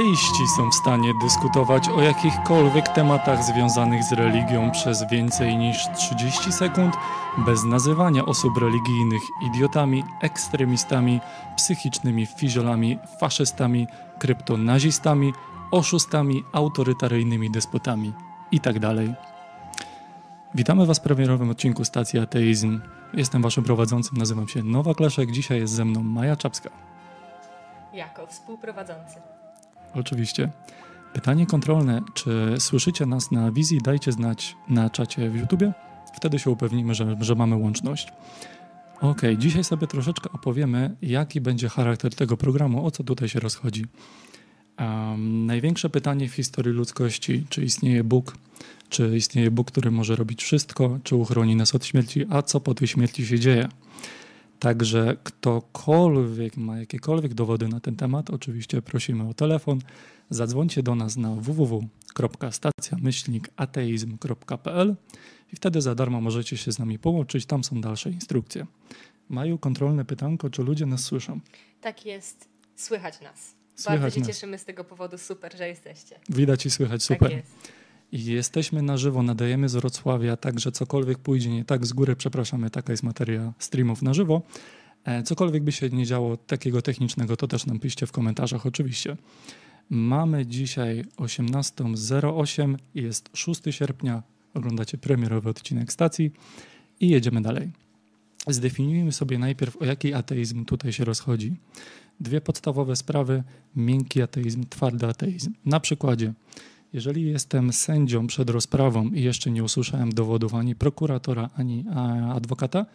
Ateiści są w stanie dyskutować o jakichkolwiek tematach związanych z religią przez więcej niż 30 sekund, bez nazywania osób religijnych idiotami, ekstremistami, psychicznymi fizjolami, faszystami, kryptonazistami, oszustami, autorytaryjnymi despotami itd. Witamy Was w premierowym odcinku stacji Ateizm. Jestem Waszym prowadzącym, nazywam się Nowa Kleszek. Dzisiaj jest ze mną Maja Czapska. Jako współprowadzący. Oczywiście. Pytanie kontrolne. Czy słyszycie nas na wizji? Dajcie znać na czacie w YouTubie. Wtedy się upewnimy, że, że mamy łączność. Ok, dzisiaj sobie troszeczkę opowiemy, jaki będzie charakter tego programu, o co tutaj się rozchodzi. Um, największe pytanie w historii ludzkości, czy istnieje Bóg, czy istnieje Bóg, który może robić wszystko, czy uchroni nas od śmierci, a co po tej śmierci się dzieje. Także ktokolwiek ma jakiekolwiek dowody na ten temat, oczywiście prosimy o telefon. Zadzwońcie do nas na www.stacjamyślnikateizm.pl i wtedy za darmo możecie się z nami połączyć. Tam są dalsze instrukcje. Mają kontrolne pytanko, czy ludzie nas słyszą? Tak jest. Słychać nas. Słychać Bardzo się nas. cieszymy z tego powodu. Super, że jesteście. Widać i słychać, Tak super. jest. I jesteśmy na żywo, nadajemy z Wrocławia, także cokolwiek pójdzie nie tak, z góry przepraszamy, taka jest materia streamów na żywo. E, cokolwiek by się nie działo takiego technicznego, to też nam piszcie w komentarzach oczywiście. Mamy dzisiaj 18.08, jest 6 sierpnia, oglądacie premierowy odcinek stacji i jedziemy dalej. Zdefiniujmy sobie najpierw, o jaki ateizm tutaj się rozchodzi. Dwie podstawowe sprawy, miękki ateizm, twardy ateizm. Na przykładzie, jeżeli jestem sędzią przed rozprawą i jeszcze nie usłyszałem dowodów ani prokuratora, ani adwokata,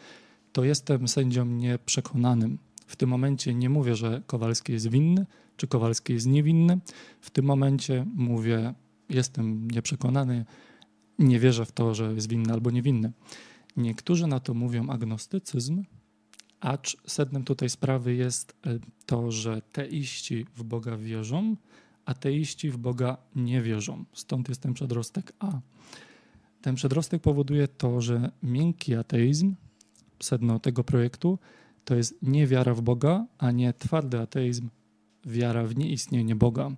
to jestem sędzią nieprzekonanym. W tym momencie nie mówię, że Kowalski jest winny, czy Kowalski jest niewinny. W tym momencie mówię, jestem nieprzekonany, nie wierzę w to, że jest winny albo niewinny. Niektórzy na to mówią agnostycyzm, acz sednem tutaj sprawy jest e, to, że teiści w Boga wierzą, ateiści w Boga nie wierzą. Stąd jest ten przedrostek A. Ten przedrostek powoduje to, że miękki ateizm, sedno tego projektu, to jest nie wiara w Boga, a nie twardy ateizm, wiara w nieistnienie Boga.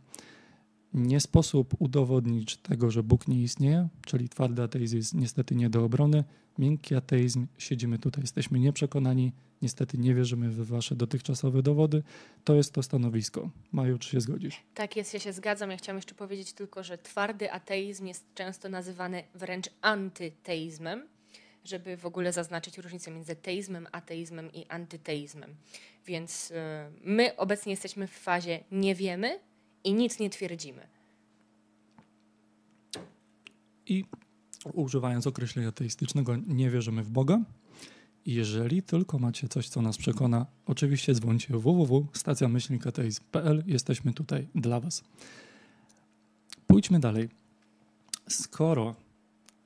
Nie sposób udowodnić tego, że Bóg nie istnieje, czyli twardy ateizm jest niestety nie do obrony. Miękki ateizm, siedzimy tutaj, jesteśmy nieprzekonani, niestety nie wierzymy w wasze dotychczasowe dowody. To jest to stanowisko. Maju, czy się zgodzisz? Tak jest, ja się zgadzam. Ja chciałam jeszcze powiedzieć tylko, że twardy ateizm jest często nazywany wręcz antyteizmem, żeby w ogóle zaznaczyć różnicę między teizmem, ateizmem i antyteizmem. Więc y, my obecnie jesteśmy w fazie nie wiemy i nic nie twierdzimy. I używając określenia ateistycznego, nie wierzymy w Boga. Jeżeli tylko macie coś, co nas przekona, oczywiście dzwońcie www.stacjamyślnikateizm.pl. Jesteśmy tutaj dla Was. Pójdźmy dalej. Skoro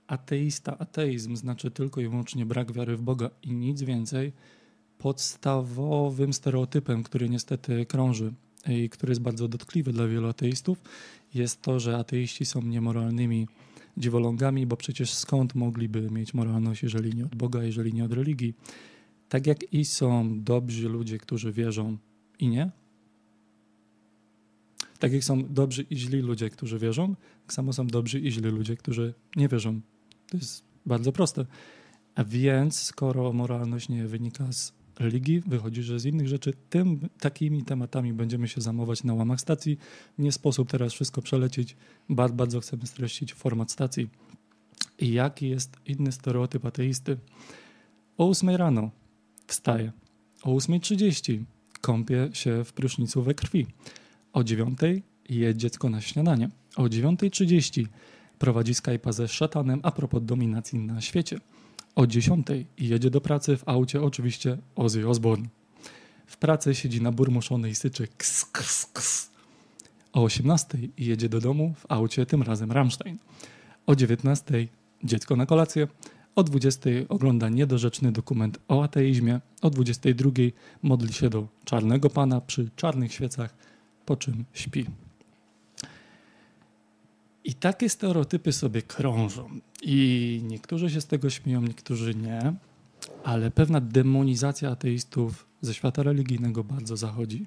ateista, ateizm znaczy tylko i wyłącznie brak wiary w Boga i nic więcej, podstawowym stereotypem, który niestety krąży i który jest bardzo dotkliwy dla wielu ateistów, jest to, że ateiści są niemoralnymi dziwolągami, bo przecież skąd mogliby mieć moralność, jeżeli nie od Boga, jeżeli nie od religii? Tak jak i są dobrzy ludzie, którzy wierzą i nie. Tak jak są dobrzy i źli ludzie, którzy wierzą, tak samo są dobrzy i źli ludzie, którzy nie wierzą. To jest bardzo proste. A więc, skoro moralność nie wynika z religii, wychodzi, że z innych rzeczy, tym takimi tematami będziemy się zajmować na łamach stacji. Nie sposób teraz wszystko przelecieć. Bardzo, bardzo chcemy streścić format stacji. I jaki jest inny stereotyp ateisty? O 8 rano wstaje. O 8.30 kąpie się w prysznicu we krwi. O 9 je dziecko na śniadanie. O 9.30 prowadzi Skype'a ze szatanem a propos dominacji na świecie. O 10 jedzie do pracy w aucie oczywiście Ozzy Osbourne. W pracy siedzi na burmuszony i syczy ks, ks, ks. O 18 jedzie do domu w aucie tym razem Rammstein. O 19 dziecko na kolację. O 20 ogląda niedorzeczny dokument o ateizmie. O 22 modli się do czarnego pana przy czarnych świecach, po czym śpi. I takie stereotypy sobie krążą. I niektórzy się z tego śmieją, niektórzy nie, ale pewna demonizacja ateistów ze świata religijnego bardzo zachodzi.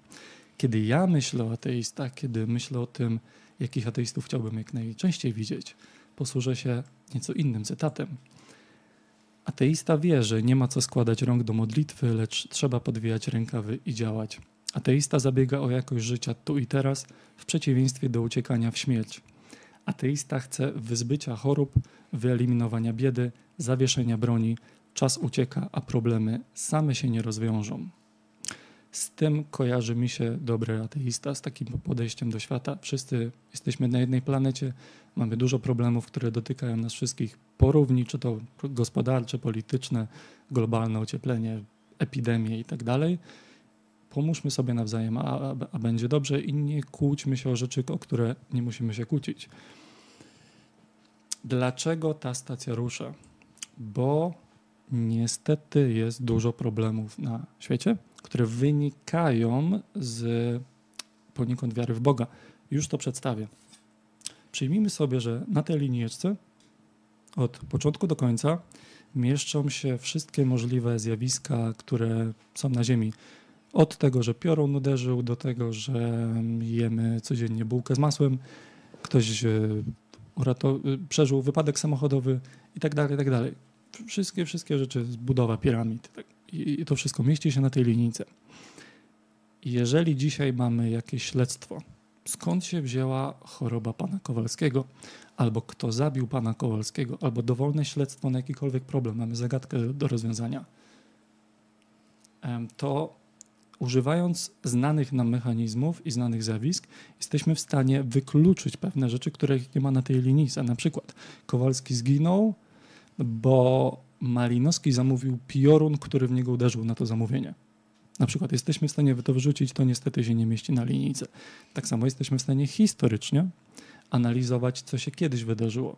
Kiedy ja myślę o ateistach, kiedy myślę o tym, jakich ateistów chciałbym jak najczęściej widzieć, posłużę się nieco innym cytatem. Ateista wie, że nie ma co składać rąk do modlitwy, lecz trzeba podwijać rękawy i działać. Ateista zabiega o jakość życia tu i teraz, w przeciwieństwie do uciekania w śmierć. Ateista chce wyzbycia chorób, wyeliminowania biedy, zawieszenia broni. Czas ucieka, a problemy same się nie rozwiążą. Z tym kojarzy mi się dobry ateista, z takim podejściem do świata. Wszyscy jesteśmy na jednej planecie, mamy dużo problemów, które dotykają nas wszystkich porówni, czy to gospodarcze, polityczne, globalne ocieplenie, epidemie i tak. Pomóżmy sobie nawzajem, a, a, będzie dobrze i nie kłóćmy się o rzeczy, o które nie musimy się kłócić. Dlaczego ta stacja rusza? Bo niestety jest dużo problemów na świecie, które wynikają z poniekąd wiary w Boga. Już to przedstawię. Przyjmijmy sobie, że na tej linijeczce od początku do końca mieszczą się wszystkie możliwe zjawiska, które są na Ziemi. Od tego, że piorun uderzył, do tego, że jemy codziennie bułkę z masłem, ktoś e, urato- przeżył wypadek samochodowy i tak dalej, i tak dalej. Wszystkie, wszystkie rzeczy, budowa piramid tak, i, to wszystko mieści się na tej linijce. Jeżeli dzisiaj mamy jakieś śledztwo, skąd się wzięła choroba pana Kowalskiego, albo kto zabił pana Kowalskiego, albo dowolne śledztwo na jakikolwiek problem, mamy zagadkę do rozwiązania, to używając znanych nam mechanizmów i znanych zjawisk, jesteśmy w stanie wykluczyć pewne rzeczy, których nie ma na tej linijce. Na przykład Kowalski zginął, bo Malinowski zamówił piorun, który w niego uderzył na to zamówienie. Na przykład jesteśmy w stanie to wyrzucić, to niestety się nie mieści na linijce. Tak samo jesteśmy w stanie historycznie analizować, co się kiedyś wydarzyło.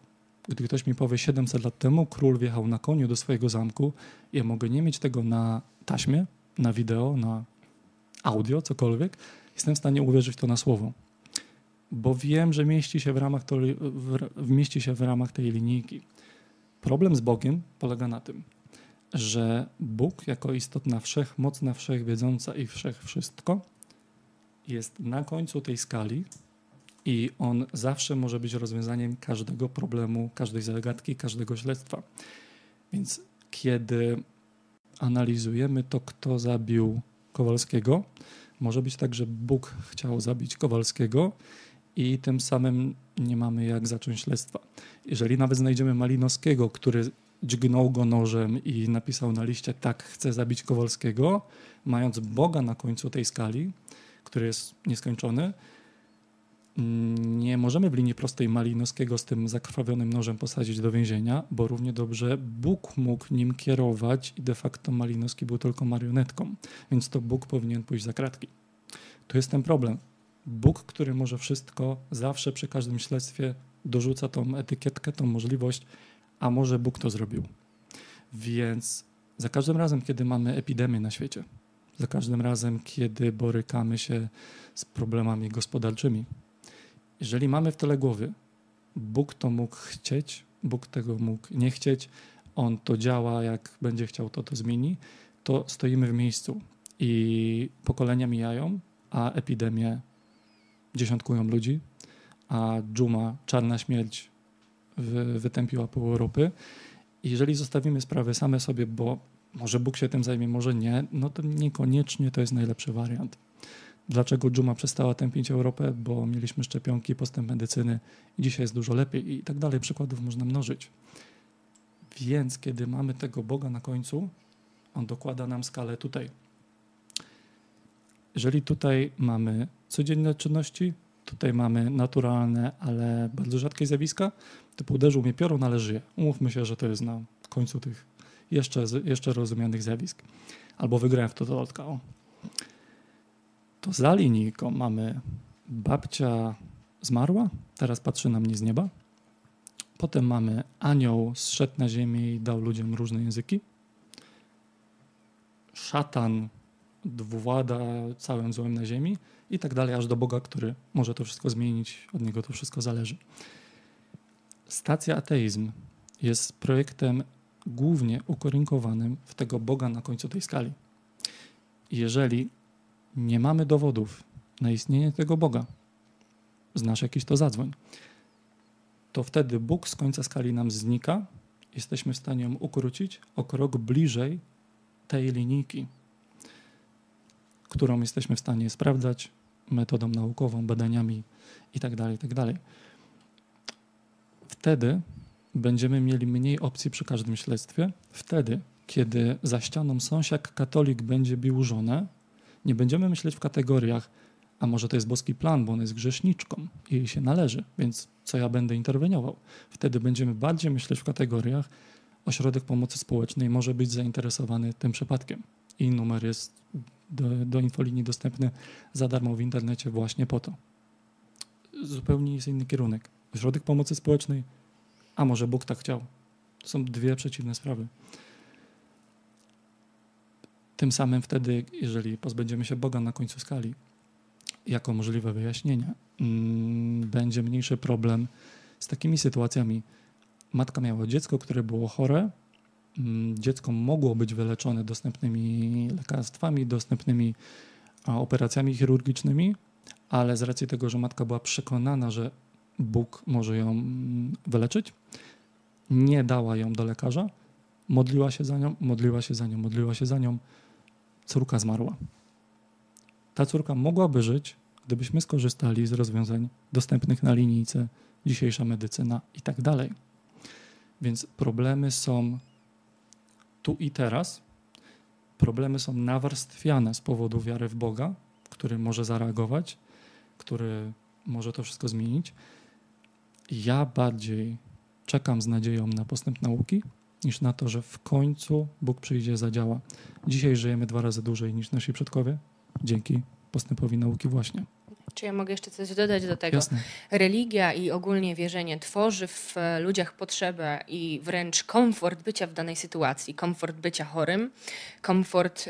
Gdy ktoś mi powie 700 lat temu król wjechał na koniu do swojego zamku, ja mogę nie mieć tego na taśmie, na wideo, na audio, cokolwiek, jestem w stanie uwierzyć to na słowo. Bo wiem, że mieści się w ramach, to, w, mieści się w ramach tej linijki. Problem z Bogiem polega na tym, że Bóg jako istotna wszechmocna, wszechwiedząca i wszechwszystko jest na końcu tej skali i on zawsze może być rozwiązaniem każdego problemu, każdej zagadki, każdego śledztwa. Więc kiedy analizujemy to, kto zabił Kowalskiego, może być tak, że Bóg chciał zabić Kowalskiego i tym samym nie mamy jak zacząć śledztwa. Jeżeli nawet znajdziemy Malinowskiego, który dźgnął go nożem i napisał na liście tak, chcę zabić Kowalskiego, mając Boga na końcu tej skali, który jest nieskończony, nie możemy w linii prostej Malinowskiego z tym zakrwawionym nożem posadzić do więzienia, bo równie dobrze Bóg mógł nim kierować i de facto Malinowski był tylko marionetką, więc to Bóg powinien pójść za kratki. Tu jest ten problem. Bóg, który może wszystko, zawsze przy każdym śledztwie dorzuca tą etykietkę, tą możliwość, a może Bóg to zrobił. Więc za każdym razem, kiedy mamy epidemię na świecie, za każdym razem, kiedy borykamy się z problemami gospodarczymi, jeżeli mamy w tyle głowy, Bóg to mógł chcieć, Bóg tego mógł nie chcieć, On to działa, jak będzie chciał, to to zmieni, to stoimy w miejscu i pokolenia mijają, a epidemie dziesiątkują ludzi, a dżuma, czarna śmierć wy, wytępiła pół Europy. Jeżeli zostawimy sprawy same sobie, bo może Bóg się tym zajmie, może nie, no to niekoniecznie to jest najlepszy wariant. Dlaczego dżuma przestała tępić Europę? Bo mieliśmy szczepionki, postęp medycyny i dzisiaj jest dużo lepiej i tak dalej. Przykładów można mnożyć. Więc kiedy mamy tego Boga na końcu, On dokłada nam skalę tutaj. Jeżeli tutaj mamy codzienne czynności, tutaj mamy naturalne, ale bardzo rzadkie zjawiska, typu uderzył mnie piorun, ale żyje. Umówmy się, że to jest na końcu tych jeszcze, jeszcze rozumianych zjawisk. Albo wygrałem w to lotka. O to za linijką mamy babcia zmarła, teraz patrzy na mnie z nieba. Potem mamy anioł zszedł na ziemię i dał ludziom różne języki. Szatan włada całym złem na ziemi i tak dalej, aż do Boga, który może to wszystko zmienić, od niego to wszystko zależy. Stacja ateizm jest projektem głównie ukorynkowanym w tego Boga na końcu tej skali. Jeżeli nie mamy dowodów, na istnienie tego Boga, znasz jakiś to zadzwoń, to wtedy Bóg z końca skali nam znika, jesteśmy w stanie ją ukrócić o krok bliżej tej linijki, którą jesteśmy w stanie sprawdzać metodą naukową, badaniami itd., itd. Wtedy będziemy mieli mniej opcji przy każdym śledztwie. Wtedy, kiedy za ścianą sąsiad katolik będzie bił żonę, nie będziemy myśleć w kategoriach, a może to jest boski plan, bo on jest grzeszniczką i jej się należy, więc co ja będę interweniował? Wtedy będziemy bardziej myśleć w kategoriach, ośrodek pomocy społecznej może być zainteresowany tym przypadkiem. I numer jest do, do infolinii dostępny za darmo w internecie właśnie po to. Zupełnie jest inny kierunek. Ośrodek pomocy społecznej, a może Bóg tak chciał. To są dwie przeciwne sprawy. Tym samym wtedy, jeżeli pozbędziemy się Boga na końcu skali, jako możliwe wyjaśnienie, mm, będzie mniejszy problem z takimi sytuacjami. Matka miała dziecko, które było chore. Mm, dziecko mogło być wyleczone dostępnymi lekarstwami, dostępnymi operacjami chirurgicznymi, ale z racji tego, że matka była przekonana, że Bóg może ją mm, wyleczyć, nie dała ją do lekarza, modliła się za nią, modliła się za nią, modliła się za nią, córka zmarła. Ta córka mogłaby żyć, gdybyśmy skorzystali z rozwiązań dostępnych na linijce, dzisiejsza medycyna i tak dalej. Więc problemy są tu i teraz. Problemy są nawarstwiane z powodu wiary w Boga, który może zareagować, który może to wszystko zmienić. Ja bardziej czekam z nadzieją na postęp nauki, niż na to, że w końcu Bóg przyjdzie, zadziała. Dzisiaj żyjemy dwa razy dłużej niż nasi przodkowie, dzięki postępowi nauki właśnie. Czy ja mogę jeszcze coś dodać do tego? Jasne. Religia i ogólnie wierzenie tworzy w ludziach potrzebę i wręcz komfort bycia w danej sytuacji, komfort bycia chorym, komfort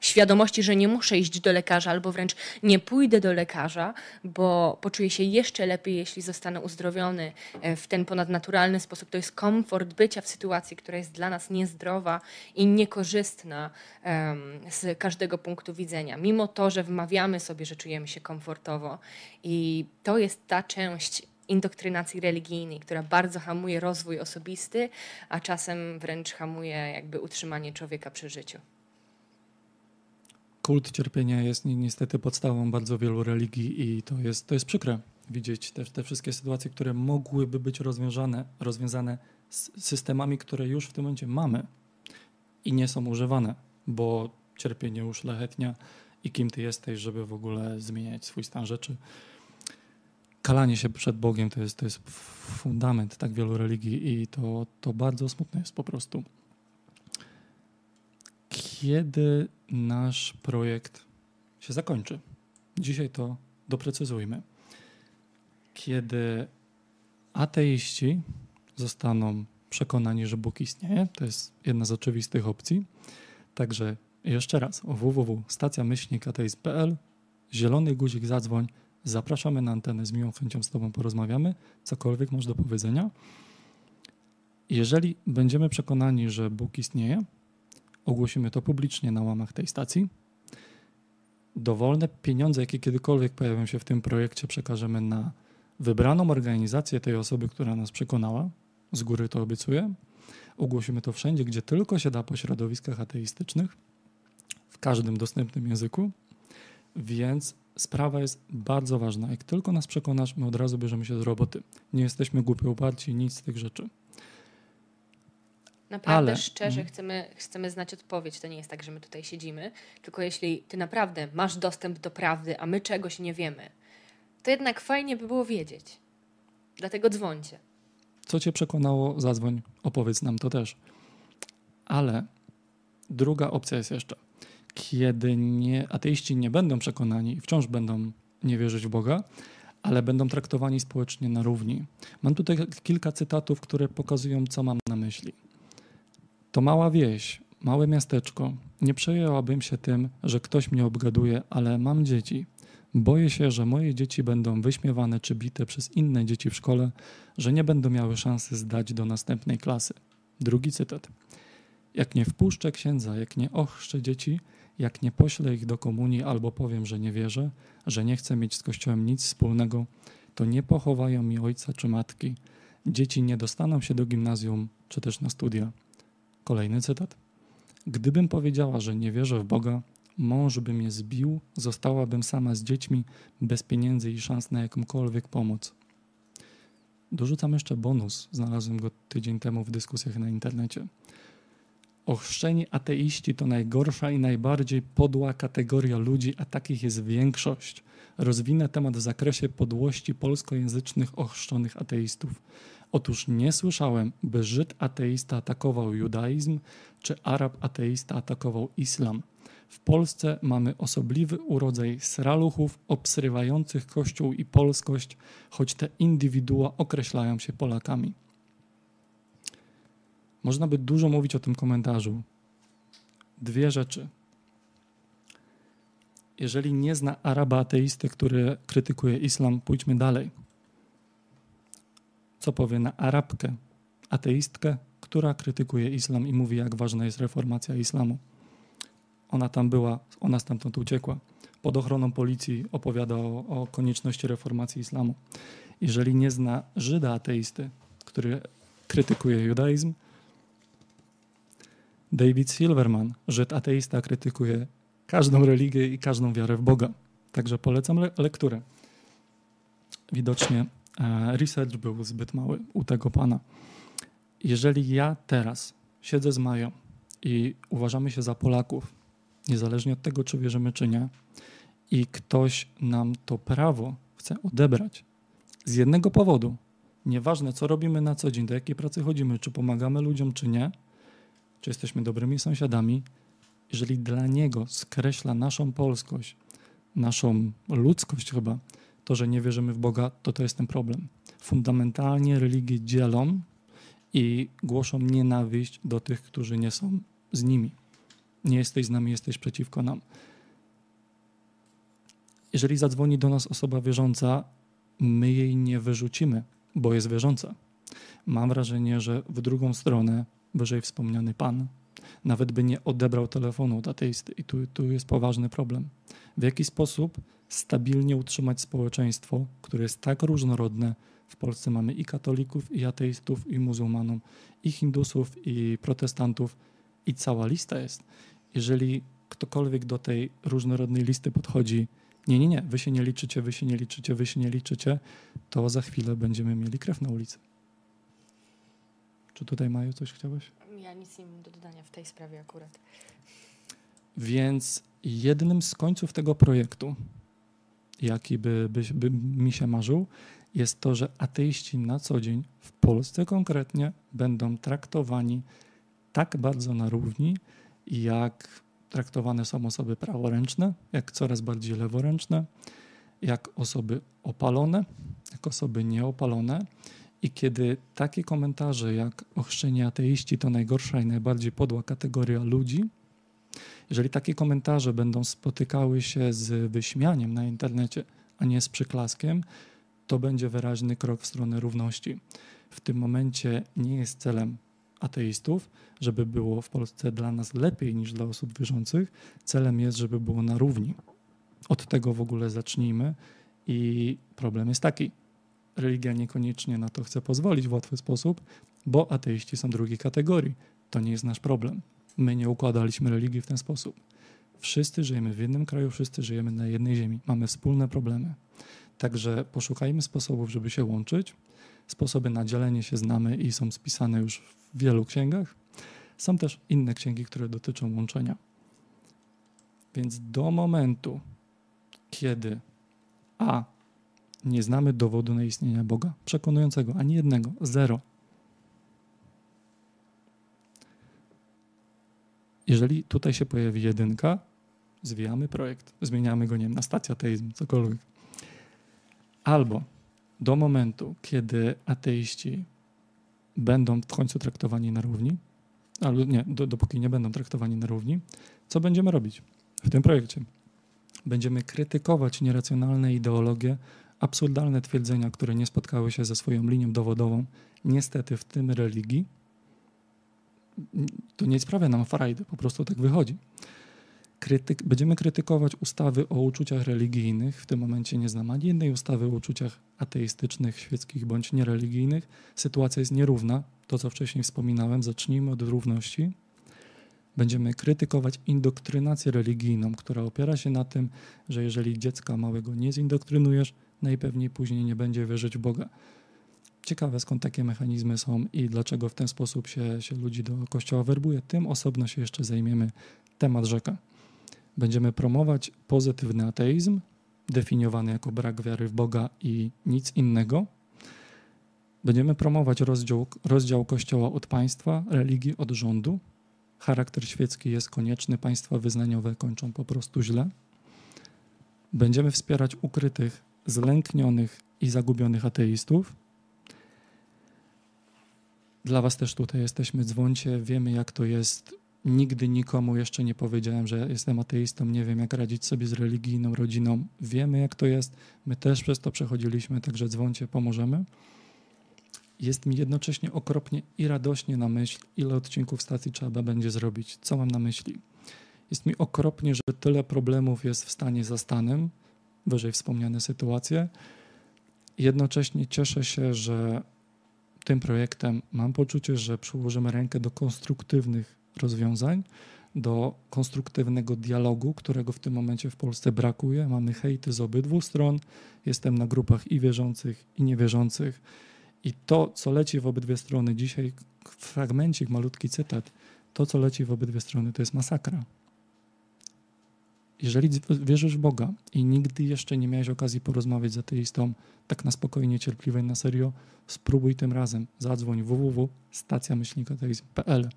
świadomości, że nie muszę iść do lekarza, albo wręcz nie pójdę do lekarza, bo poczuję się jeszcze lepiej, jeśli zostanę uzdrowiony e, w ten ponadnaturalny sposób. To jest komfort bycia w sytuacji, która jest dla nas niezdrowa i niekorzystna um, z każdego punktu widzenia. Mimo to, że wmawiamy sobie, że czujemy się komfortowo i to jest ta część indoktrynacji religijnej, która bardzo hamuje rozwój osobisty, a czasem wręcz hamuje jakby utrzymanie człowieka przy życiu kult cierpienia jest niestety podstawą bardzo wielu religii i to jest, to jest przykre widzieć te, te wszystkie sytuacje, które mogłyby być rozwiązane, rozwiązane z systemami, które już w tym momencie mamy i nie są używane, bo cierpienie uszlachetnia i kim ty jesteś, żeby w ogóle zmieniać swój stan rzeczy. Kalanie się przed Bogiem to jest, to jest fundament tak wielu religii i to, to bardzo smutne jest po prostu kiedy nasz projekt się zakończy. Dzisiaj to doprecyzujmy. Kiedy ateiści zostaną przekonani, że Bóg istnieje, to jest jedna z oczywistych opcji. Także jeszcze raz www.stacjamyślnikateizm.pl zielony guzik zadzwoń, zapraszamy na antenę, z miłą chęcią z Tobą porozmawiamy, cokolwiek masz do powiedzenia. Jeżeli będziemy przekonani, że Bóg istnieje, ogłosimy to publicznie na łamach tej stacji. Dowolne pieniądze, jakie kiedykolwiek pojawią się w tym projekcie, przekażemy na wybraną organizację tej osoby, która nas przekonała. Z góry to obiecuję. Ogłosimy to wszędzie, gdzie tylko się da po środowiskach ateistycznych, w każdym dostępnym języku. Więc sprawa jest bardzo ważna. Jak tylko nas przekonasz, my od razu bierzemy się z roboty. Nie jesteśmy głupio uparci, nic z tych rzeczy. Naprawdę Ale... szczerze mhm. chcemy, chcemy znać odpowiedź. To nie jest tak, że my tutaj siedzimy, tylko jeśli ty naprawdę masz dostęp do prawdy, a my czegoś nie wiemy, to jednak fajnie by było wiedzieć. Dlatego dzwońcie. Co cię przekonało, zadzwoń, opowiedz nam to też. Ale druga opcja jest jeszcze. Kiedy nie, ateiści nie będą przekonani i wciąż będą nie wierzyć w Boga, ale będą traktowani społecznie na równi. Mam tutaj kilka cytatów, które pokazują, co mam na myśli. To mała wieś, małe miasteczko. Nie przejęłabym się tym, że ktoś mnie obgaduje, ale mam dzieci. Boję się, że moje dzieci będą wyśmiewane czy bite przez inne dzieci w szkole, że nie będą miały szansy zdać do następnej klasy. Drugi cytat. Jak nie wpuszczę księdza, jak nie ochrzczę dzieci, jak nie poślę ich do komunii albo powiem, że nie wierzę, że nie chcę mieć z Kościołem nic wspólnego, to nie pochowają mi ojca czy matki. Dzieci nie dostaną się do gimnazjum czy też na studia. Kolejny cytat. Gdybym powiedziała, że nie wierzę w Boga, mąż by mnie zbił, zostałabym sama z dziećmi, bez pieniędzy i szans na jakąkolwiek pomoc. Dorzucam jeszcze bonus, znalazłem go tydzień temu w dyskusjach na internecie. Ochrzczeni ateiści to najgorsza i najbardziej podła kategoria ludzi, a takich jest większość. Rozwinę temat w zakresie podłości polskojęzycznych ochrzczonych ateistów. Otóż nie słyszałem, by Żyd ateista atakował judaizm, czy Arab ateista atakował islam. W Polsce mamy osobliwy urodzaj sraluchów obsrywających Kościół i polskość, choć te indywidua określają się Polakami. Można by dużo mówić o tym komentarzu. Dwie rzeczy. Jeżeli nie zna Araba ateisty, który krytykuje islam, pójdźmy dalej. Co powie na Arabkę, ateistkę, która krytykuje islam i mówi, jak ważna jest reformacja islamu? Ona tam była, ona stamtąd uciekła. Pod ochroną policji opowiada o, o konieczności reformacji islamu. Jeżeli nie zna Żyda ateisty, który krytykuje judaizm, David Silverman, Żyd ateista, krytykuje każdą religię i każdą wiarę w Boga. Także polecam le lekturę. Widocznie research był zbyt mały u tego pana. Jeżeli ja teraz siedzę z Mają i uważamy się za Polaków, niezależnie od tego, czy wierzymy, czy nie, i ktoś nam to prawo chce odebrać z jednego powodu, nieważne co robimy na co dzień, do jakiej pracy chodzimy, czy pomagamy ludziom, czy nie, czy jesteśmy dobrymi sąsiadami, jeżeli dla niego skreśla naszą polskość, naszą ludzkość chyba, to, że nie wierzymy w Boga, to to jest ten problem. Fundamentalnie religie dzielą i głoszą nienawiść do tych, którzy nie są z nimi. Nie jesteś z nami, jesteś przeciwko nam. Jeżeli zadzwoni do nas osoba wierząca, my jej nie wyrzucimy, bo jest wierząca. Mam wrażenie, że w drugą stronę wyżej wspomniany Pan nawet by nie odebrał telefonu od ateisty. I tu, tu jest poważny problem. W jaki sposób stabilnie utrzymać społeczeństwo, które jest tak różnorodne? W Polsce mamy i katolików, i ateistów, i muzułmanów, i hindusów, i protestantów, i cała lista jest. Jeżeli ktokolwiek do tej różnorodnej listy podchodzi, nie, nie, nie, wy się nie liczycie, wy się nie liczycie, wy się nie liczycie, to za chwilę będziemy mieli krew na ulicy. Czy tutaj Maju coś chciałeś? Ja nic nie mam do dodania w tej sprawie akurat. Więc jednym z końców tego projektu, jaki by, by, by mi się marzył, jest to, że ateiści na co dzień w Polsce konkretnie będą traktowani tak bardzo na równi, jak traktowane są osoby praworęczne, jak coraz bardziej leworęczne, jak osoby opalone, jak osoby nieopalone. I kiedy takie komentarze jak ochrzczeni ateiści to najgorsza i najbardziej podła kategoria ludzi, jeżeli takie komentarze będą spotykały się z wyśmianiem na internecie, a nie z przyklaskiem, to będzie wyraźny krok w stronę równości. W tym momencie nie jest celem ateistów, żeby było w Polsce dla nas lepiej niż dla osób wierzących. Celem jest, żeby było na równi. Od tego w ogóle zacznijmy. I problem jest taki: religia niekoniecznie na to chce pozwolić w łatwy sposób, bo ateiści są drugiej kategorii. To nie jest nasz problem. My nie układaliśmy religii w ten sposób. Wszyscy żyjemy w jednym kraju, wszyscy żyjemy na jednej ziemi. Mamy wspólne problemy. Także poszukajmy sposobów, żeby się łączyć. Sposoby na dzielenie się znamy i są spisane już w wielu księgach. Są też inne księgi, które dotyczą łączenia. Więc do momentu, kiedy A nie znamy dowodu na istnienie Boga, przekonującego, ani jednego, zero. Jeżeli tutaj się pojawi jedynka, zwijamy projekt, zmieniamy go, nie wiem, na stacja ateizm, cokolwiek. Albo do momentu, kiedy ateiści będą w końcu traktowani na równi, albo nie, do, dopóki nie będą traktowani na równi, co będziemy robić w tym projekcie? Będziemy krytykować nieracjonalne ideologie absurdalne twierdzenia, które nie spotkały się ze swoją linią dowodową, niestety w tym religii, to nie sprawia nam frajdy, po prostu tak wychodzi. Krytyk, będziemy krytykować ustawy o uczuciach religijnych. W tym momencie nie znam ani jednej ustawy o uczuciach ateistycznych, świeckich bądź niereligijnych. Sytuacja jest nierówna. To, co wcześniej wspominałem, zacznijmy od równości. Będziemy krytykować indoktrynację religijną, która opiera się na tym, że jeżeli dziecka małego nie zindoktrynujesz, najpewniej później nie będzie wierzyć w Boga. Ciekawe skąd takie mechanizmy są i dlaczego w ten sposób się, się ludzi do kościoła werbuje. Tym osobno się jeszcze zajmiemy. Temat rzeka. Będziemy promować pozytywny ateizm, definiowany jako brak wiary w Boga i nic innego. Będziemy promować rozdział, rozdział Kościoła od państwa, religii od rządu. Charakter świecki jest konieczny, państwa wyznaniowe kończą po prostu źle. Będziemy wspierać ukrytych, zlęknionych i zagubionych ateistów. Dla Was też tutaj jesteśmy, dzwoncie, wiemy jak to jest Nigdy nikomu jeszcze nie powiedziałem, że jestem ateistą, nie wiem jak radzić sobie z religijną rodziną. Wiemy jak to jest, my też przez to przechodziliśmy, także dzwoncie, pomożemy. Jest mi jednocześnie okropnie i radośnie na myśl, ile odcinków stacji trzeba będzie zrobić. Co mam na myśli? Jest mi okropnie, że tyle problemów jest w stanie zastanym, wyżej wspomniane sytuacje. Jednocześnie cieszę się, że tym projektem mam poczucie, że przyłożymy rękę do konstruktywnych rozwiązań, do konstruktywnego dialogu, którego w tym momencie w Polsce brakuje. Mamy hejty z obydwu stron. Jestem na grupach i wierzących, i niewierzących. I to, co leci w obydwie strony dzisiaj, fragmencik, malutki cytat, to, co leci w obydwie strony, to jest masakra. Jeżeli wierzysz w Boga i nigdy jeszcze nie miałeś okazji porozmawiać z ateistą, tak na spokojnie, cierpliwie, na serio, spróbuj tym razem. Zadzwoń www.stacjamyślnikateizm.pl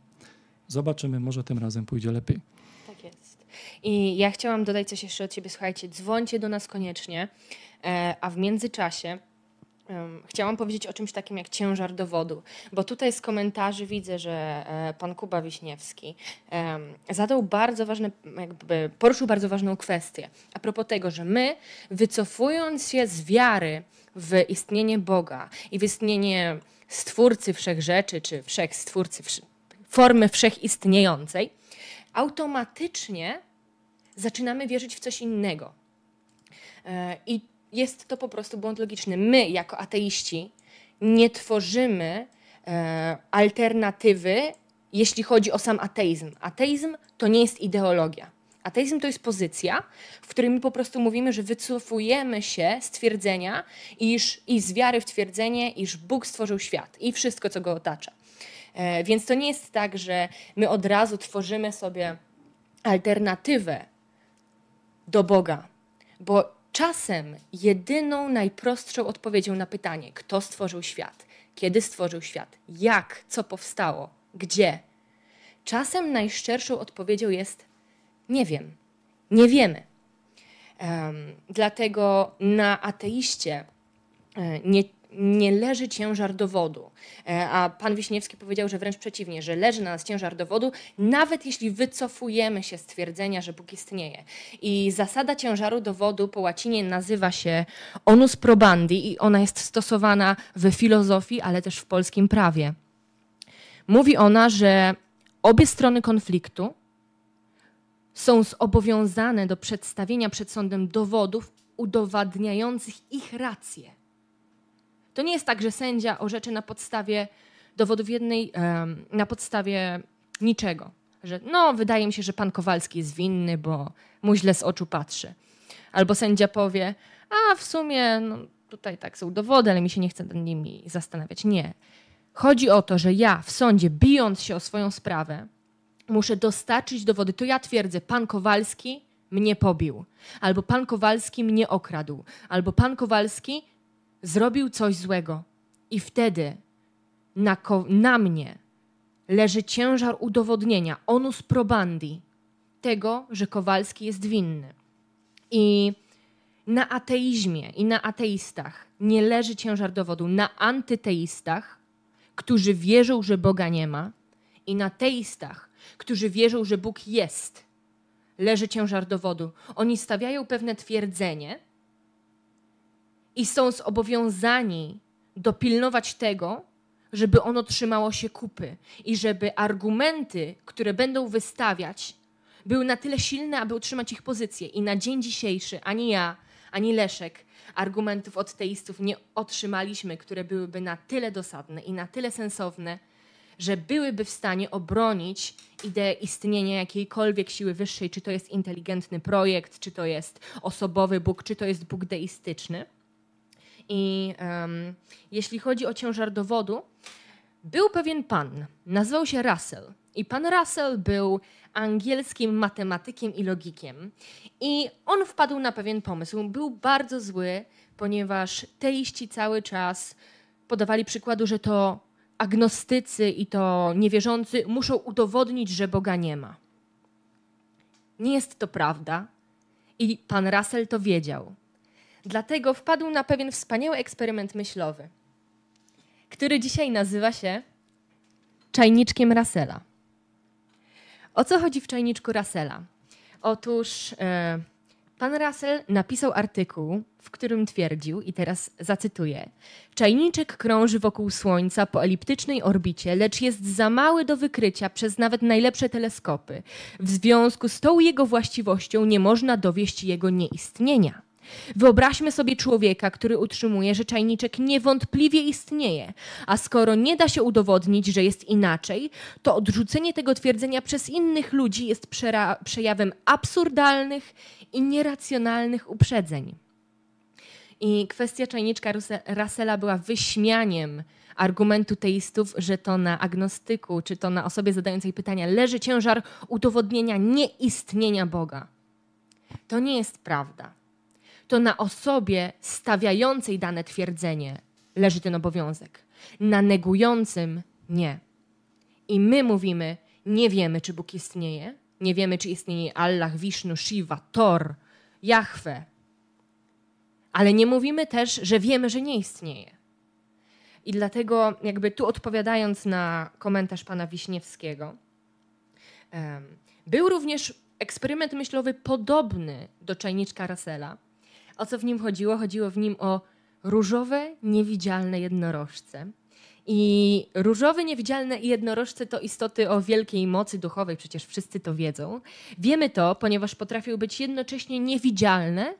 Zobaczymy, może tym razem pójdzie lepiej. Tak jest. I ja chciałam dodać coś jeszcze od Ciebie. Słuchajcie, dzwońcie do nas koniecznie, e, a w międzyczasie Chciałam powiedzieć o czymś takim jak ciężar dowodu, bo tutaj z komentarzy widzę, że e, pan Kuba Wiśniewski zadał bardzo ważne, jakby poruszył bardzo ważną kwestię a propos tego, że my wycofując się z wiary w istnienie Boga i w istnienie Stwórcy Wszechrzeczy, czy Wszechstwórcy formy wszechistniejącej, automatycznie zaczynamy wierzyć w coś innego. E, I jest to po prostu błąd logiczny. My, jako ateiści, nie tworzymy e, alternatywy, jeśli chodzi o sam ateizm. Ateizm to nie jest ideologia. Ateizm to jest pozycja, w której my po prostu mówimy, że wycofujemy się z twierdzenia iż, i z wiary w twierdzenie, iż Bóg stworzył świat i wszystko, co go otacza. E, więc to nie jest tak, że my od razu tworzymy sobie alternatywę do Boga, bo czasem jedyną, najprostszą odpowiedzią na pytanie, kto stworzył świat, kiedy stworzył świat, jak, co powstało, gdzie, czasem najszczerszą odpowiedzią jest nie wiem, nie wiemy. Um, dlatego na ateiście e, nie, nie leży ciężar dowodu. E, a pan Wiśniewski powiedział, że wręcz przeciwnie, że leży na nas ciężar dowodu, nawet jeśli wycofujemy się z twierdzenia, że Bóg istnieje. I zasada ciężaru dowodu po łacinie nazywa się onus probandi i ona jest stosowana w filozofii, ale też w polskim prawie. Mówi ona, że obie strony konfliktu są zobowiązane do przedstawienia przed sądem dowodów udowadniających ich rację. To nie jest tak, że sędzia orzecze na podstawie dowodów jednej, na podstawie niczego. Że no, wydaje mi się, że pan Kowalski jest winny, bo mu źle z oczu patrzy. Albo sędzia powie, a w sumie no, tutaj tak są dowody, ale mi się nie chce nad nimi zastanawiać. Nie. Chodzi o to, że ja w sądzie, bijąc się o swoją sprawę, muszę dostarczyć dowody. To ja twierdzę, pan Kowalski mnie pobił, albo pan Kowalski mnie okradł, albo pan Kowalski zrobił coś złego. I wtedy na, na mnie leży ciężar udowodnienia, onus probandi, tego, że Kowalski jest winny. I na ateizmie i na ateistach nie leży ciężar dowodu. Na antyteistach, którzy wierzą, że Boga nie ma, i na teistach, którzy wierzą, że Bóg jest, leży ciężar dowodu. Oni stawiają pewne twierdzenie, i są zobowiązani dopilnować tego, żeby ono trzymało się kupy i żeby argumenty, które będą wystawiać, były na tyle silne, aby utrzymać ich pozycję. I na dzień dzisiejszy ani ja, ani Leszek argumentów od teistów nie otrzymaliśmy, które byłyby na tyle dosadne i na tyle sensowne, że byłyby w stanie obronić ideę istnienia jakiejkolwiek siły wyższej, czy to jest inteligentny projekt, czy to jest osobowy Bóg, czy to jest Bóg deistyczny. I um, jeśli chodzi o ciężar dowodu, był pewien pan, nazywał się Russell. I pan Russell był angielskim matematykiem i logikiem. I on wpadł na pewien pomysł. Był bardzo zły, ponieważ teiści cały czas podawali przykładu, że to agnostycy i to niewierzący muszą udowodnić, że Boga nie ma. Nie jest to prawda i pan Russell to wiedział. Dlatego wpadł na pewien wspaniały eksperyment myślowy, który dzisiaj nazywa się czajniczkiem Russella. O co chodzi w czajniczku Russella? Otóż e, pan Russell napisał artykuł, w którym twierdził, i teraz zacytuję: Czajniczek krąży wokół Słońca po eliptycznej orbicie, lecz jest za mały do wykrycia przez nawet najlepsze teleskopy. W związku z tą jego właściwością nie można dowieść jego nieistnienia. Wyobraźmy sobie człowieka, który utrzymuje, że czajniczek niewątpliwie istnieje, a skoro nie da się udowodnić, że jest inaczej, to odrzucenie tego twierdzenia przez innych ludzi jest przejawem absurdalnych i nieracjonalnych uprzedzeń. I kwestia czajniczka Russella była wyśmianiem argumentu teistów, że to na agnostyku, czy to na osobie zadającej pytania leży ciężar udowodnienia nieistnienia Boga. To nie jest prawda to na osobie stawiającej dane twierdzenie leży ten obowiązek. Na negującym nie. I my mówimy, nie wiemy, czy Bóg istnieje, nie wiemy, czy istnieje Allah, Wisznu, Shiva, Thor, Jahwe. Ale nie mówimy też, że wiemy, że nie istnieje. I dlatego, jakby tu odpowiadając na komentarz pana Wiśniewskiego, był również eksperyment myślowy podobny do czajniczka Russella, o co w nim chodziło? Chodziło w nim o różowe, niewidzialne jednorożce. I różowe, niewidzialne jednorożce to istoty o wielkiej mocy duchowej, przecież wszyscy to wiedzą. Wiemy to, ponieważ potrafią być jednocześnie niewidzialne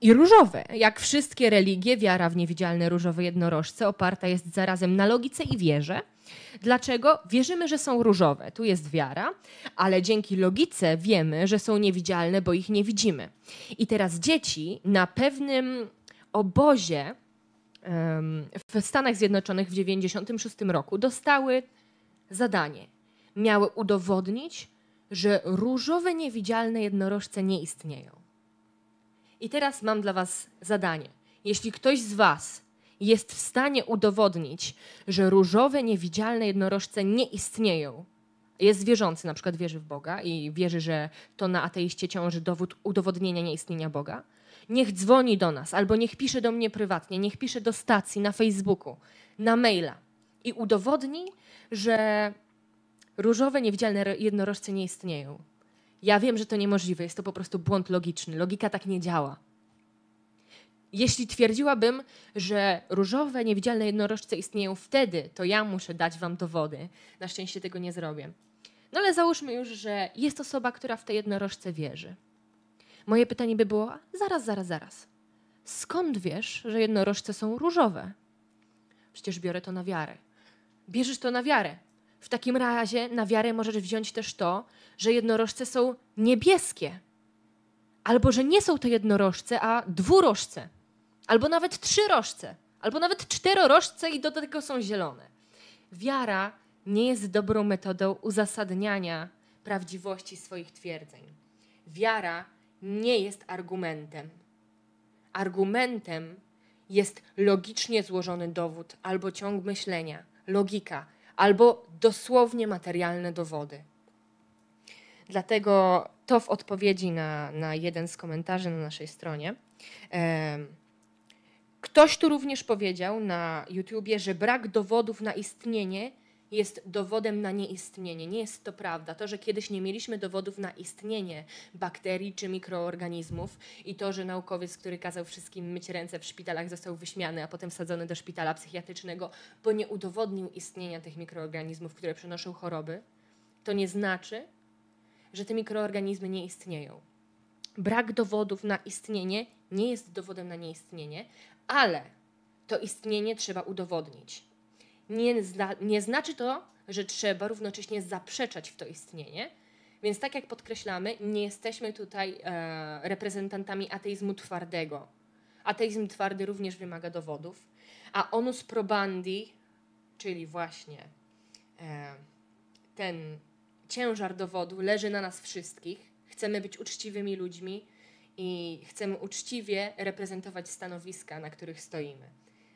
i różowe. Jak wszystkie religie, wiara w niewidzialne różowe jednorożce oparta jest zarazem na logice i wierze. Dlaczego? Wierzymy, że są różowe. Tu jest wiara, ale dzięki logice wiemy, że są niewidzialne, bo ich nie widzimy. I teraz dzieci na pewnym obozie w Stanach Zjednoczonych w 1996 roku dostały zadanie. Miały udowodnić, że różowe niewidzialne jednorożce nie istnieją. I teraz mam dla Was zadanie. Jeśli ktoś z Was jest w stanie udowodnić, że różowe, niewidzialne jednorożce nie istnieją, jest wierzący, na przykład wierzy w Boga i wierzy, że to na ateiście ciąży dowód udowodnienia nieistnienia Boga, niech dzwoni do nas albo niech pisze do mnie prywatnie, niech pisze do stacji na Facebooku, na maila i udowodni, że różowe, niewidzialne jednorożce nie istnieją. Ja wiem, że to niemożliwe, jest to po prostu błąd logiczny. Logika tak nie działa. Jeśli twierdziłabym, że różowe, niewidzialne jednorożce istnieją wtedy, to ja muszę dać wam dowody. Na szczęście tego nie zrobię. No ale załóżmy już, że jest osoba, która w te jednorożce wierzy. Moje pytanie by było: zaraz, zaraz, zaraz. Skąd wiesz, że jednorożce są różowe? Przecież biorę to na wiarę. Bierzesz to na wiarę. W takim razie na wiarę możesz wziąć też to, że jednorożce są niebieskie. Albo że nie są to jednorożce, a dwurożce albo nawet trzy rożce, albo nawet czterorożce i do tego są zielone. Wiara nie jest dobrą metodą uzasadniania prawdziwości swoich twierdzeń. Wiara nie jest argumentem. Argumentem jest logicznie złożony dowód albo ciąg myślenia, logika, albo dosłownie materialne dowody. Dlatego to w odpowiedzi na, na jeden z komentarzy na naszej stronie. Ktoś tu również powiedział na YouTubie, że brak dowodów na istnienie jest dowodem na nieistnienie. Nie jest to prawda. To, że kiedyś nie mieliśmy dowodów na istnienie bakterii czy mikroorganizmów i to, że naukowiec, który kazał wszystkim myć ręce w szpitalach, został wyśmiany, a potem wsadzony do szpitala psychiatrycznego, bo nie udowodnił istnienia tych mikroorganizmów, które przenoszą choroby, to nie znaczy, że te mikroorganizmy nie istnieją. Brak dowodów na istnienie nie jest dowodem na nieistnienie, ale to istnienie trzeba udowodnić. Nie, zna, nie znaczy to, że trzeba równocześnie zaprzeczać w to istnienie. Więc, tak jak podkreślamy, nie jesteśmy tutaj e, reprezentantami ateizmu twardego. Ateizm twardy również wymaga dowodów, a onus probandi, czyli właśnie e, ten ciężar dowodu leży na nas wszystkich. Chcemy być uczciwymi ludźmi i chcemy uczciwie reprezentować stanowiska, na których stoimy.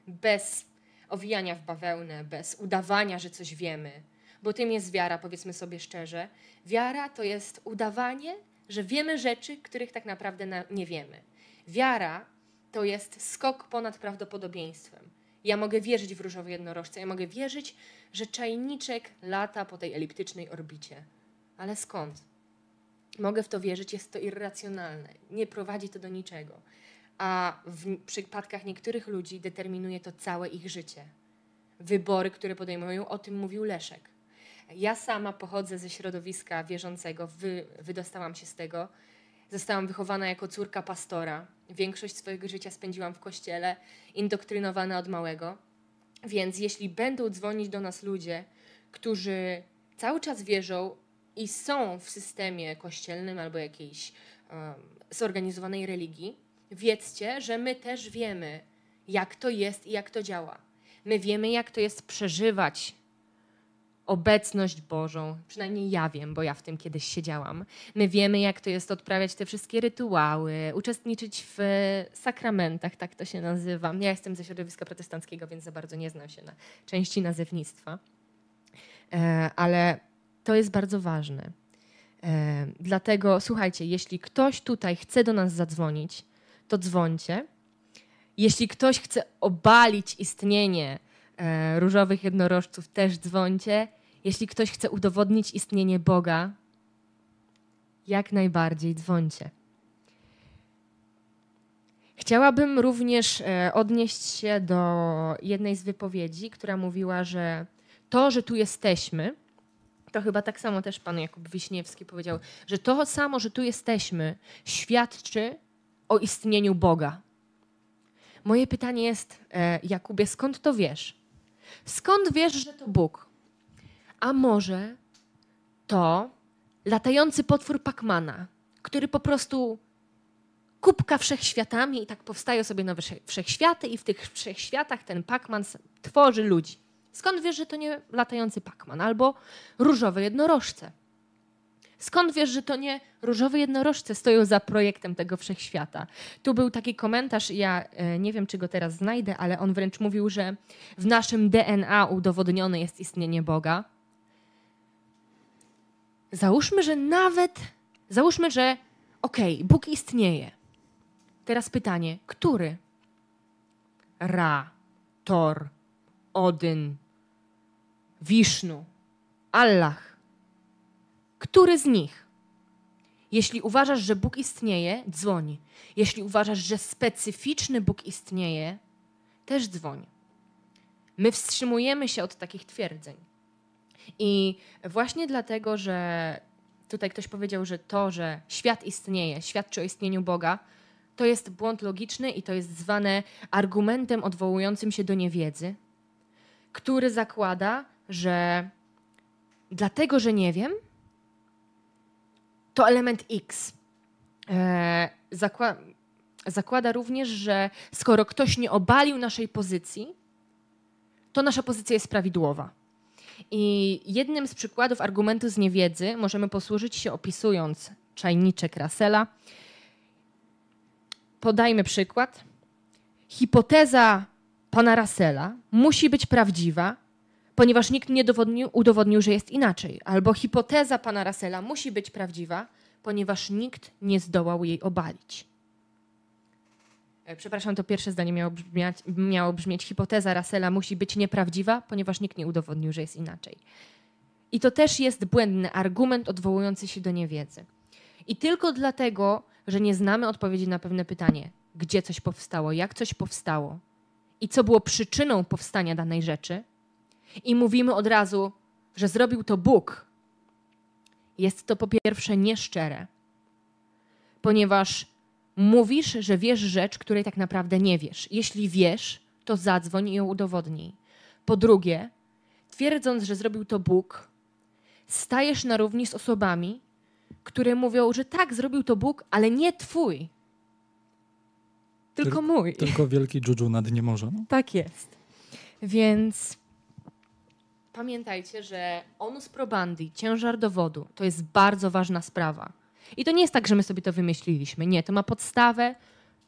Bez owijania w bawełnę, bez udawania, że coś wiemy. Bo tym jest wiara, powiedzmy sobie szczerze. Wiara to jest udawanie, że wiemy rzeczy, których tak naprawdę nie wiemy. Wiara to jest skok ponad prawdopodobieństwem. Ja mogę wierzyć w różowe jednorożce, ja mogę wierzyć, że czajniczek lata po tej eliptycznej orbicie. Ale skąd? Mogę w to wierzyć, jest to irracjonalne, nie prowadzi to do niczego. A w przypadkach niektórych ludzi determinuje to całe ich życie. Wybory, które podejmują, o tym mówił Leszek. Ja sama pochodzę ze środowiska wierzącego, wy, wydostałam się z tego. Zostałam wychowana jako córka pastora. Większość swojego życia spędziłam w kościele, indoktrynowana od małego. Więc jeśli będą dzwonić do nas ludzie, którzy cały czas wierzą i są w systemie kościelnym albo jakiejś um, zorganizowanej religii, wiedzcie, że my też wiemy, jak to jest i jak to działa. My wiemy, jak to jest przeżywać obecność Bożą. Przynajmniej ja wiem, bo ja w tym kiedyś siedziałam. My wiemy, jak to jest odprawiać te wszystkie rytuały, uczestniczyć w sakramentach, tak to się nazywa. Ja jestem ze środowiska protestanckiego, więc za bardzo nie znam się na części nazewnictwa. E, ale to jest bardzo ważne. E, dlatego słuchajcie, jeśli ktoś tutaj chce do nas zadzwonić, to dzwońcie. Jeśli ktoś chce obalić istnienie e, różowych jednorożców, też dzwońcie. Jeśli ktoś chce udowodnić istnienie Boga, jak najbardziej dzwońcie. Chciałabym również e, odnieść się do jednej z wypowiedzi, która mówiła, że to, że tu jesteśmy, to chyba tak samo też pan Jakub Wiśniewski powiedział, że to samo, że tu jesteśmy, świadczy o istnieniu Boga. Moje pytanie jest, e, Jakubie, skąd to wiesz? Skąd wiesz, że to Bóg? A może to latający potwór Pacmana, który po prostu kubka wszechświatami i tak powstają sobie nowe wszechświaty i w tych wszechświatach ten Pacman tworzy ludzi. Skąd wiesz, że to nie latający Pacman albo różowe jednorożce? Skąd wiesz, że to nie różowe jednorożce stoją za projektem tego wszechświata? Tu był taki komentarz, ja e, nie wiem, czy go teraz znajdę, ale on wręcz mówił, że w naszym DNA udowodnione jest istnienie Boga. Załóżmy, że nawet, załóżmy, że okej, okay, Bóg istnieje. Teraz pytanie, który? Ra, Tor, Odyn, Wisznu, Allah. Który z nich? Jeśli uważasz, że Bóg istnieje, dzwoń. Jeśli uważasz, że specyficzny Bóg istnieje, też dzwoń. My wstrzymujemy się od takich twierdzeń. I właśnie dlatego, że tutaj ktoś powiedział, że to, że świat istnieje, świadczy o istnieniu Boga, to jest błąd logiczny i to jest zwane argumentem odwołującym się do niewiedzy, który zakłada, że dlatego, że nie wiem, to element X. E, zakła zakłada również, że skoro ktoś nie obalił naszej pozycji, to nasza pozycja jest prawidłowa. I jednym z przykładów argumentu z niewiedzy możemy posłużyć się opisując czajniczek Russella. Podajmy przykład. Hipoteza pana Russella musi być prawdziwa, ponieważ nikt nie dowodnił, udowodnił, że jest inaczej. Albo hipoteza pana Russella musi być prawdziwa, ponieważ nikt nie zdołał jej obalić. E, Przepraszam, to pierwsze zdanie miało brzmieć, miało brzmieć hipoteza Russella musi być nieprawdziwa, ponieważ nikt nie udowodnił, że jest inaczej. I to też jest błędny argument odwołujący się do niewiedzy. I tylko dlatego, że nie znamy odpowiedzi na pewne pytanie, gdzie coś powstało, jak coś powstało i co było przyczyną powstania danej rzeczy, i mówimy od razu, że zrobił to Bóg, jest to po pierwsze nieszczere, ponieważ mówisz, że wiesz rzecz, której tak naprawdę nie wiesz. Jeśli wiesz, to zadzwoń i ją udowodnij. Po drugie, twierdząc, że zrobił to Bóg, stajesz na równi z osobami, które mówią, że tak, zrobił to Bóg, ale nie twój, tylko mój. Tylko wielki Juju na dnie morza. No. Tak jest. Więc pamiętajcie, że onus probandi, ciężar dowodu, to jest bardzo ważna sprawa. I to nie jest tak, że my sobie to wymyśliliśmy. Nie, to ma podstawę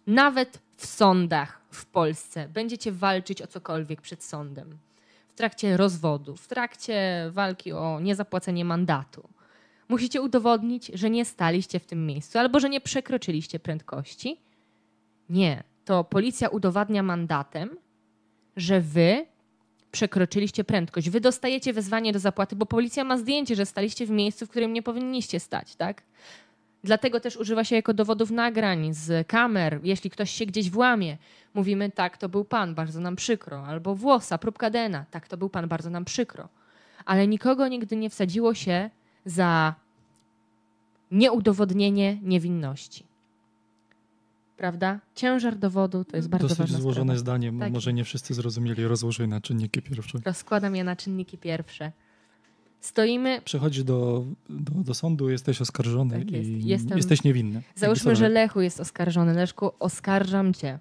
nawet w sądach w Polsce. Będziecie walczyć o cokolwiek przed sądem. W trakcie rozwodu, w trakcie walki o niezapłacenie mandatu. Musicie udowodnić, że nie staliście w tym miejscu albo że nie przekroczyliście prędkości. Nie, to policja udowadnia mandatem, że wy przekroczyliście prędkość. Wy dostajecie wezwanie do zapłaty, bo policja ma zdjęcie, że staliście w miejscu, w którym nie powinniście stać, tak? Dlatego też używa się jako dowodów nagrań z kamer. Jeśli ktoś się gdzieś włamie, mówimy tak, to był pan, bardzo nam przykro. Albo włosa, próbka DNA, tak, to był pan, bardzo nam przykro. Ale nikogo nigdy nie wsadziło się za nieudowodnienie niewinności. Prawda? Ciężar dowodu to jest bardzo Dosyć ważna złożone sprawa. zdanie. Tak. Może nie wszyscy zrozumieli. Rozłożę na czynniki pierwsze. Rozkładam je na czynniki pierwsze. Stoimy Przychodzisz do, do, do sądu, jesteś oskarżony Tak jest. i Jestem- jesteś niewinny. Załóżmy, że Lechu jest oskarżony. Leszku, oskarżam cię.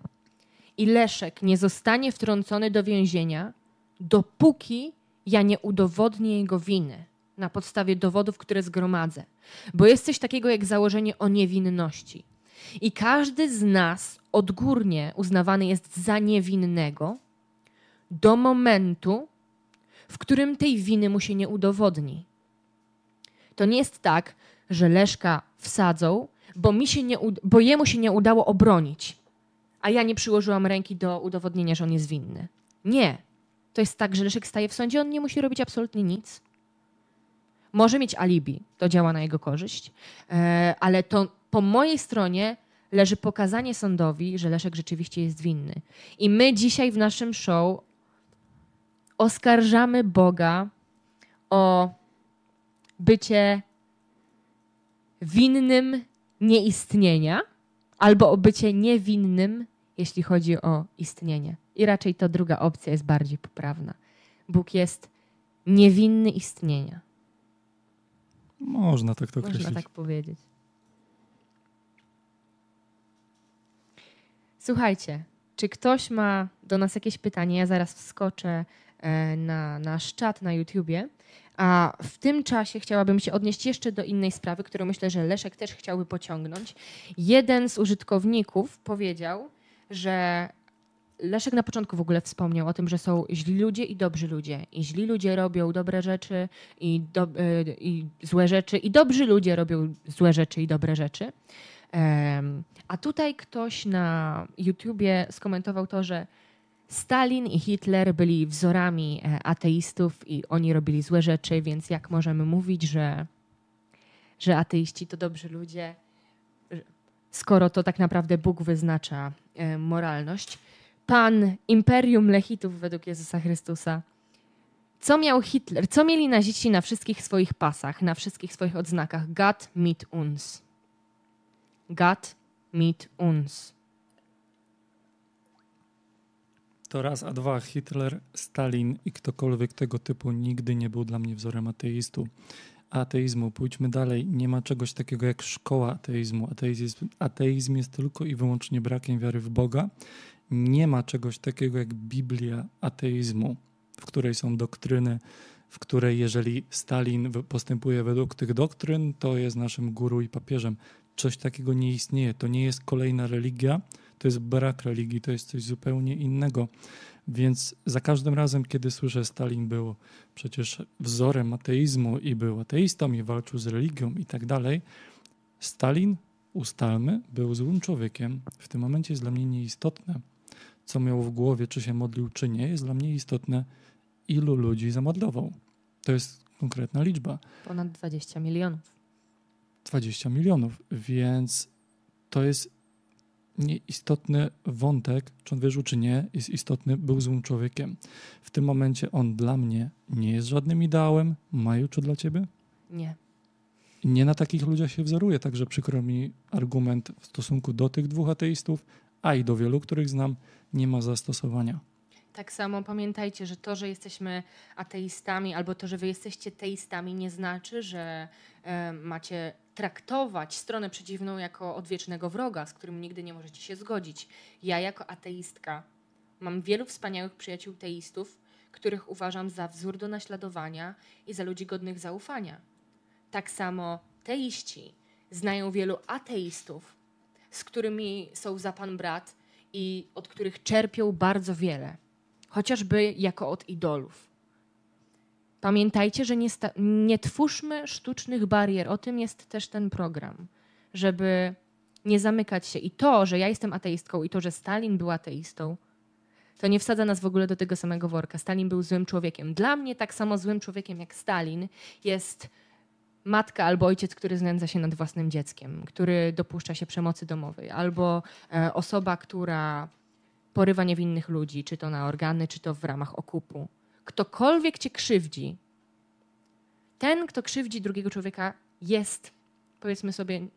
I Leszek nie zostanie wtrącony do więzienia, dopóki ja nie udowodnię jego winy na podstawie dowodów, które zgromadzę. Bo jest coś takiego jak założenie o niewinności. I każdy z nas odgórnie uznawany jest za niewinnego do momentu, w którym tej winy mu się nie udowodni. To nie jest tak, że Leszka wsadzą, bo, mi się nie, bo jemu się nie udało obronić, a ja nie przyłożyłam ręki do udowodnienia, że on jest winny. Nie. To jest tak, że Leszek staje w sądzie, on nie musi robić absolutnie nic. Może mieć alibi, to działa na jego korzyść, e, ale to po mojej stronie leży pokazanie sądowi, że Leszek rzeczywiście jest winny. I my dzisiaj w naszym show oskarżamy Boga o bycie winnym nieistnienia albo o bycie niewinnym, jeśli chodzi o istnienie. I raczej to druga opcja jest bardziej poprawna. Bóg jest niewinny istnienia. Można tak to Można określić. tak powiedzieć. Słuchajcie, czy ktoś ma do nas jakieś pytanie? Ja zaraz wskoczę e, na nasz czat na YouTubie. A w tym czasie chciałabym się odnieść jeszcze do innej sprawy, którą myślę, że Leszek też chciałby pociągnąć. Jeden z użytkowników powiedział, że Leszek na początku w ogóle wspomniał o tym, że są źli ludzie i dobrzy ludzie. I źli ludzie robią dobre rzeczy i, do, y, i złe rzeczy, i dobrzy ludzie robią złe rzeczy i dobre rzeczy. A tutaj ktoś na YouTubie skomentował to, że Stalin i Hitler byli wzorami e, ateistów i oni robili złe rzeczy, więc jak możemy mówić, że, że ateiści to dobrzy ludzie, skoro to tak naprawdę Bóg wyznacza e, moralność. Pan Imperium Lechitów według Jezusa Chrystusa. Co miał Hitler? Co mieli naziści na wszystkich swoich pasach, na wszystkich swoich odznakach? Gott mit uns. Gott mit uns. To raz, a dwa, Hitler, Stalin i ktokolwiek tego typu nigdy nie był dla mnie wzorem ateistu. Ateizmu, pójdźmy dalej, nie ma czegoś takiego jak szkoła ateizmu. Ateizm, ateizm jest tylko i wyłącznie brakiem wiary w Boga. Nie ma czegoś takiego jak Biblia ateizmu, w której są doktryny, w której jeżeli Stalin postępuje według tych doktryn, to jest naszym guru i papieżem. Coś takiego nie istnieje. To nie jest kolejna religia, to jest brak religii, to jest coś zupełnie innego. Więc za każdym razem, kiedy słyszę, Stalin był przecież wzorem ateizmu i był ateistą i walczył z religią i tak dalej, Stalin ustalmy, był złym człowiekiem, w tym momencie jest dla mnie nieistotne, co miał w głowie, czy się modlił, czy nie, jest dla mnie istotne, ilu ludzi zamodlował. To jest konkretna liczba. Ponad 20 milionów. 20 milionów, więc to jest nieistotny wątek, czy on wierzył, czy nie, jest istotny, był złym człowiekiem. W tym momencie on dla mnie nie jest żadnym ideałem. Maju, czy dla ciebie? Nie. Nie na takich ludziach się wzoruje, także przykro mi argument w stosunku do tych dwóch ateistów, a i do wielu, których znam, nie ma zastosowania. Tak samo pamiętajcie, że to, że jesteśmy ateistami, albo to, że wy jesteście teistami, nie znaczy, że e, macie traktować stronę przeciwną jako odwiecznego wroga, z którym nigdy nie możecie się zgodzić. Ja, jako ateistka, mam wielu wspaniałych przyjaciół teistów, których uważam za wzór do naśladowania i za ludzi godnych zaufania. Tak samo teiści znają wielu ateistów, z którymi są za pan brat i od których czerpią bardzo wiele chociażby jako od idolów. Pamiętajcie, że nie, nie twórzmy sztucznych barier. O tym jest też ten program, żeby nie zamykać się. I to, że ja jestem ateistką i to, że Stalin był ateistą, to nie wsadza nas w ogóle do tego samego worka. Stalin był złym człowiekiem. Dla mnie tak samo złym człowiekiem jak Stalin jest matka albo ojciec, który znędza się nad własnym dzieckiem, który dopuszcza się przemocy domowej, albo e, osoba, która porywa niewinnych ludzi, czy to na organy, czy to w ramach okupu. Ktokolwiek cię krzywdzi, ten, kto krzywdzi drugiego człowieka, jest, powiedzmy sobie,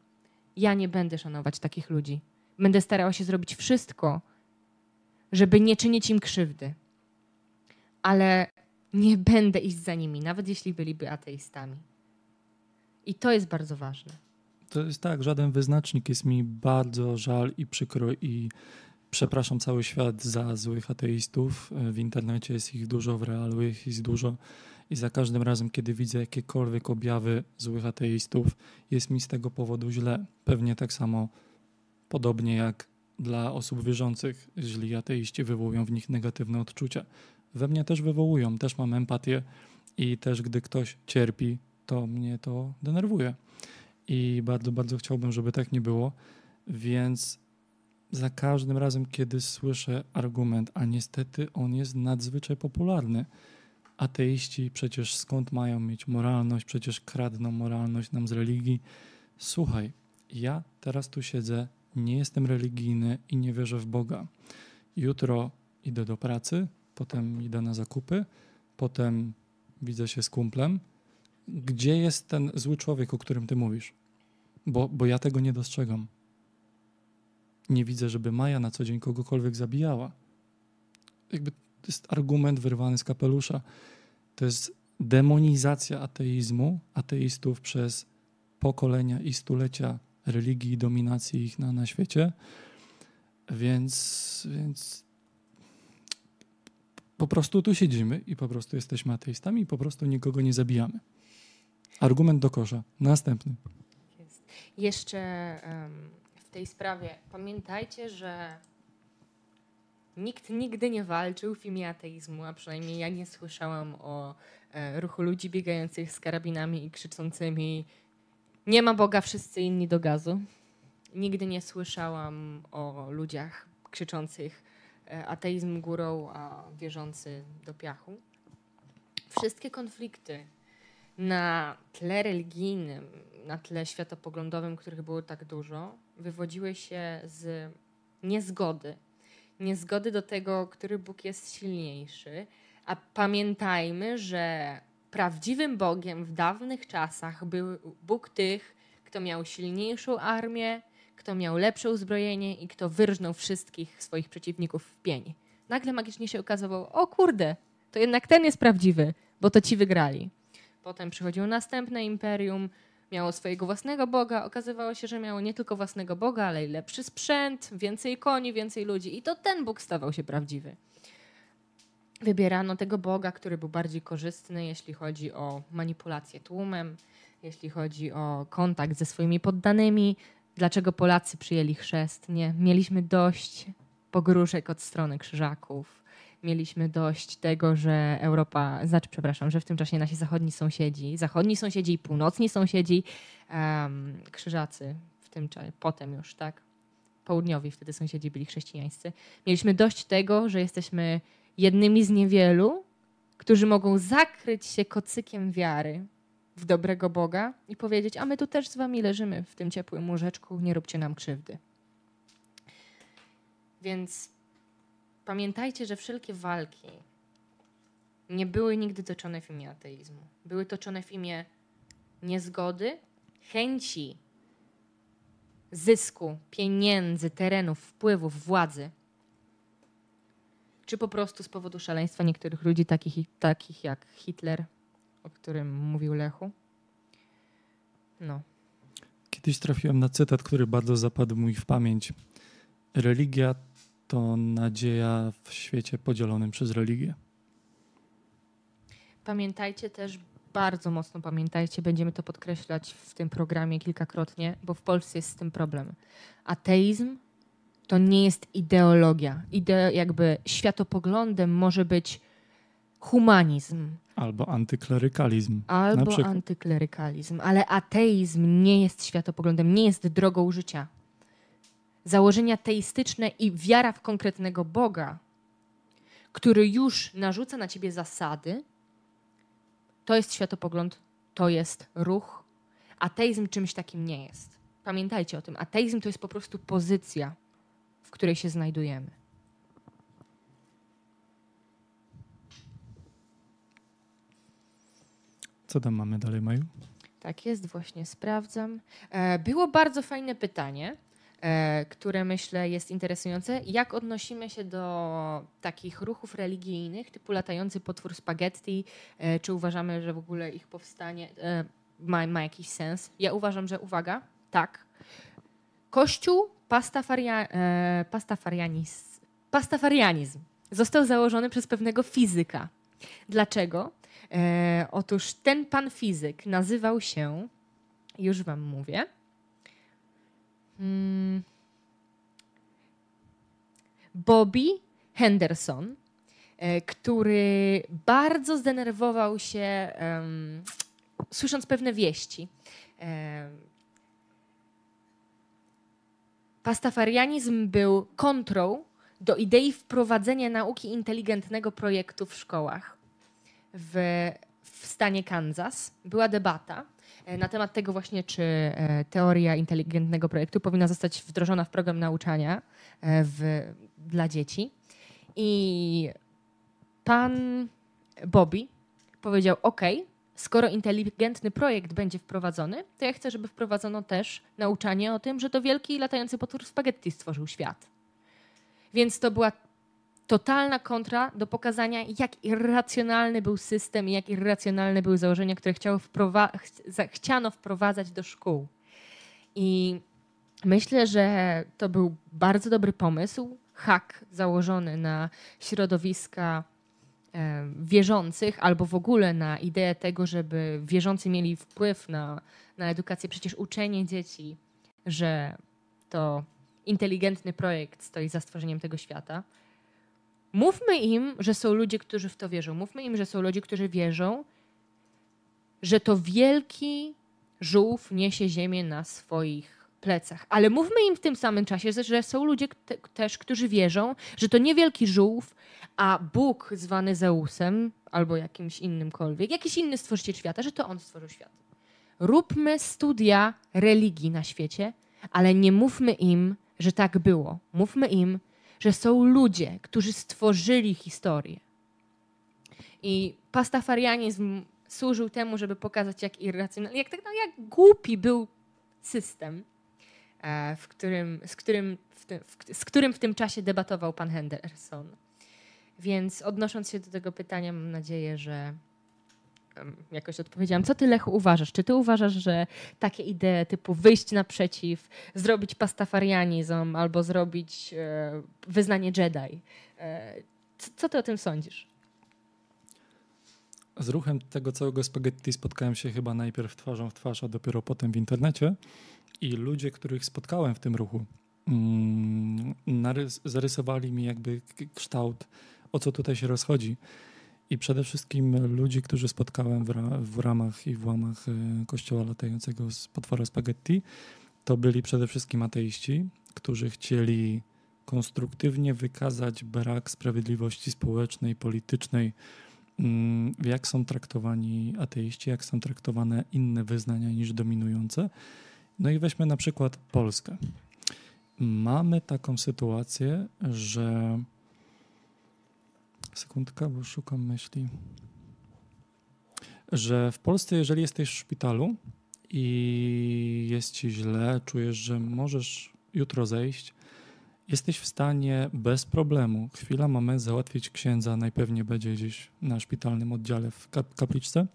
ja nie będę szanować takich ludzi. Będę starała się zrobić wszystko, żeby nie czynić im krzywdy. Ale nie będę iść za nimi, nawet jeśli byliby ateistami. I to jest bardzo ważne. To jest tak, żaden wyznacznik jest mi bardzo żal i przykro i przepraszam cały świat za złych ateistów. W internecie jest ich dużo, w realu ich jest dużo. I za każdym razem, kiedy widzę jakiekolwiek objawy złych ateistów, jest mi z tego powodu źle. Pewnie tak samo, podobnie jak dla osób wierzących, źli ateiści wywołują w nich negatywne odczucia. We mnie też wywołują, też mam empatię i też gdy ktoś cierpi, to mnie to denerwuje. I bardzo, bardzo chciałbym, żeby tak nie było. Więc za każdym razem, kiedy słyszę argument, a niestety on jest nadzwyczaj popularny. Ateiści przecież skąd mają mieć moralność? Przecież kradną moralność nam z religii. Słuchaj, ja teraz tu siedzę, nie jestem religijny i nie wierzę w Boga. Jutro idę do pracy, potem idę na zakupy, potem widzę się z kumplem. Gdzie jest ten zły człowiek, o którym ty mówisz? Bo, bo ja tego nie dostrzegam. Nie widzę, żeby Maja na co dzień kogokolwiek zabijała. Jakby to jest argument wyrwany z kapelusza. To jest demonizacja ateizmu, ateistów przez pokolenia i stulecia religii i dominacji ich na, na świecie. Więc, więc po prostu tu siedzimy i po prostu jesteśmy ateistami i po prostu nikogo nie zabijamy. Argument do kosza. Następny. Jest. Jeszcze um, w tej sprawie. Pamiętajcie, że nikt nigdy nie walczył w imię ateizmu, a przynajmniej ja nie słyszałam o e, ruchu ludzi biegających z karabinami i krzyczącymi nie ma Boga, wszyscy inni do gazu. Nigdy nie słyszałam o ludziach krzyczących e, ateizm górą, a wierzący do piachu. Wszystkie konflikty na tle religijnym, na tle światopoglądowym, których było tak dużo, wywodziły się z niezgody. Niezgody do tego, który Bóg jest silniejszy. A pamiętajmy, że prawdziwym Bogiem w dawnych czasach był Bóg tych, kto miał silniejszą armię, kto miał lepsze uzbrojenie i kto wyrżnął wszystkich swoich przeciwników w pień. Nagle magicznie się okazało, o kurde, to jednak ten jest prawdziwy, bo to ci wygrali. Potem przychodziło następne imperium, miało swojego własnego Boga. Okazywało się, że miało nie tylko własnego Boga, ale i lepszy sprzęt, więcej koni, więcej ludzi. I to ten Bóg stawał się prawdziwy. Wybierano tego Boga, który był bardziej korzystny, jeśli chodzi o manipulację tłumem, jeśli chodzi o kontakt ze swoimi poddanymi. Dlaczego Polacy przyjęli chrzest? Nie, mieliśmy dość pogróżek od strony krzyżaków mieliśmy dość tego, że Europa, znaczy, przepraszam, że w tym czasie nasi zachodni sąsiedzi, zachodni sąsiedzi i północni sąsiedzi, um, krzyżacy, tym czasie, potem już, tak? Południowi wtedy sąsiedzi byli chrześcijańscy. Mieliśmy dość tego, że jesteśmy jednymi z niewielu, którzy mogą zakryć się kocykiem wiary w dobrego Boga i powiedzieć: A my tu też z wami leżymy w tym ciepłym łóżeczku, nie róbcie nam krzywdy. Więc pamiętajcie, że wszelkie walki nie były nigdy toczone w imię ateizmu. Były toczone w imię niezgody, chęci zysku, pieniędzy, terenów, wpływów, władzy. Czy po prostu z powodu szaleństwa niektórych ludzi, takich, takich jak Hitler, o którym mówił Lechu? No. Kiedyś trafiłem na cytat, który bardzo zapadł mi w pamięć. Religia to nadzieja w świecie podzielonym przez religię. Pamiętajcie też, bardzo mocno pamiętajcie, będziemy to podkreślać w tym programie kilkakrotnie, bo w Polsce jest z tym problem. Ateizm to nie jest ideologia. Ide jakby światopoglądem może być humanizm. Albo antyklerykalizm. Albo antyklerykalizm. Ale ateizm nie jest światopoglądem, nie jest drogą życia. Założenia teistyczne i wiara w konkretnego Boga, który już narzuca na ciebie zasady, to jest światopogląd, to jest ruch. Ateizm czymś takim nie jest. Pamiętajcie o tym. Ateizm to jest po prostu pozycja, w której się znajdujemy. Co tam mamy dalej, Maju? Tak jest, właśnie sprawdzam. E, było bardzo fajne pytanie, które myślę jest interesujące. Jak odnosimy się do takich ruchów religijnych, typu latający potwór spaghetti? E, czy uważamy, że w ogóle ich powstanie ma, ma jakiś sens? Ja uważam, że uwaga, tak. Kościół pastafaria, pastafarianizm, pastafarianizm został założony przez pewnego fizyka. Dlaczego? E, otóż ten pan fizyk nazywał się, już wam mówię, hmm, Bobby Henderson, e, który bardzo zdenerwował się, um, słysząc pewne wieści. E, pastafarianizm był kontrą do idei wprowadzenia nauki inteligentnego projektu w szkołach w, w stanie Kansas. Była debata na temat tego właśnie, czy e, teoria inteligentnego projektu powinna zostać wdrożona w program nauczania e, w, dla dzieci. I pan Bobby powiedział: OK, skoro inteligentny projekt będzie wprowadzony, to ja chcę, żeby wprowadzono też nauczanie o tym, że to wielki latający potwór spaghetti stworzył świat. Więc to była totalna kontra do pokazania, jak irracjonalny był system i jak irracjonalne były założenia, które wprowa chciano wprowadzać do szkół. I myślę, że to był bardzo dobry pomysł, hak założony na środowiska e, wierzących albo w ogóle na ideę tego, żeby wierzący mieli wpływ na, na edukację. Przecież uczenie dzieci, że to inteligentny projekt stoi za stworzeniem tego świata, Mówmy im, że są ludzie, którzy w to wierzą. Mówmy im, że są ludzie, którzy wierzą, że to wielki żółw niesie ziemię na swoich plecach. Ale mówmy im w tym samym czasie, że są ludzie te, też, którzy wierzą, że to nie wielki żółw, a Bóg zwany Zeusem albo jakimś innymkolwiek, jakiś inny stworzyciel świata, że to on stworzył świat. Róbmy studia religii na świecie, ale nie mówmy im, że tak było. Mówmy im, że są ludzie, którzy stworzyli historię. I pastafarianizm służył temu, żeby pokazać, jak irracjonalny, jak, tak, no, jak głupi był system, e, w którym, z, którym w tym, w, z którym w tym czasie debatował pan Henderson. Więc odnosząc się do tego pytania, mam nadzieję, że jakoś odpowiedziałam. Co ty, Lechu, uważasz? Czy ty uważasz, że takie idee typu wyjść naprzeciw, zrobić pastafarianizm albo zrobić e, wyznanie Jedi, e, co ty o tym sądzisz? Z ruchem tego całego spaghetti spotkałem się chyba najpierw twarzą w twarz, a dopiero potem w internecie. I ludzie, których spotkałem w tym ruchu, mm, zarysowali mi jakby kształt, o co tutaj się rozchodzi. I przede wszystkim ludzi, którzy spotkałem w, ra w ramach i w łamach e, kościoła latającego z potwora spaghetti, to byli przede wszystkim ateiści, którzy chcieli konstruktywnie wykazać brak sprawiedliwości społecznej, politycznej, mm, jak są traktowani ateiści, jak są traktowane inne wyznania niż dominujące. No i weźmy na przykład Polskę. Mamy taką sytuację, że. Sekundka, bo szukam myśli. Że w Polsce, jeżeli jesteś w szpitalu i jest ci źle, czujesz, że możesz jutro zejść, jesteś w stanie bez problemu, chwila, moment, załatwić księdza, najpewniej będzie gdzieś na szpitalnym oddziale w kapliczce.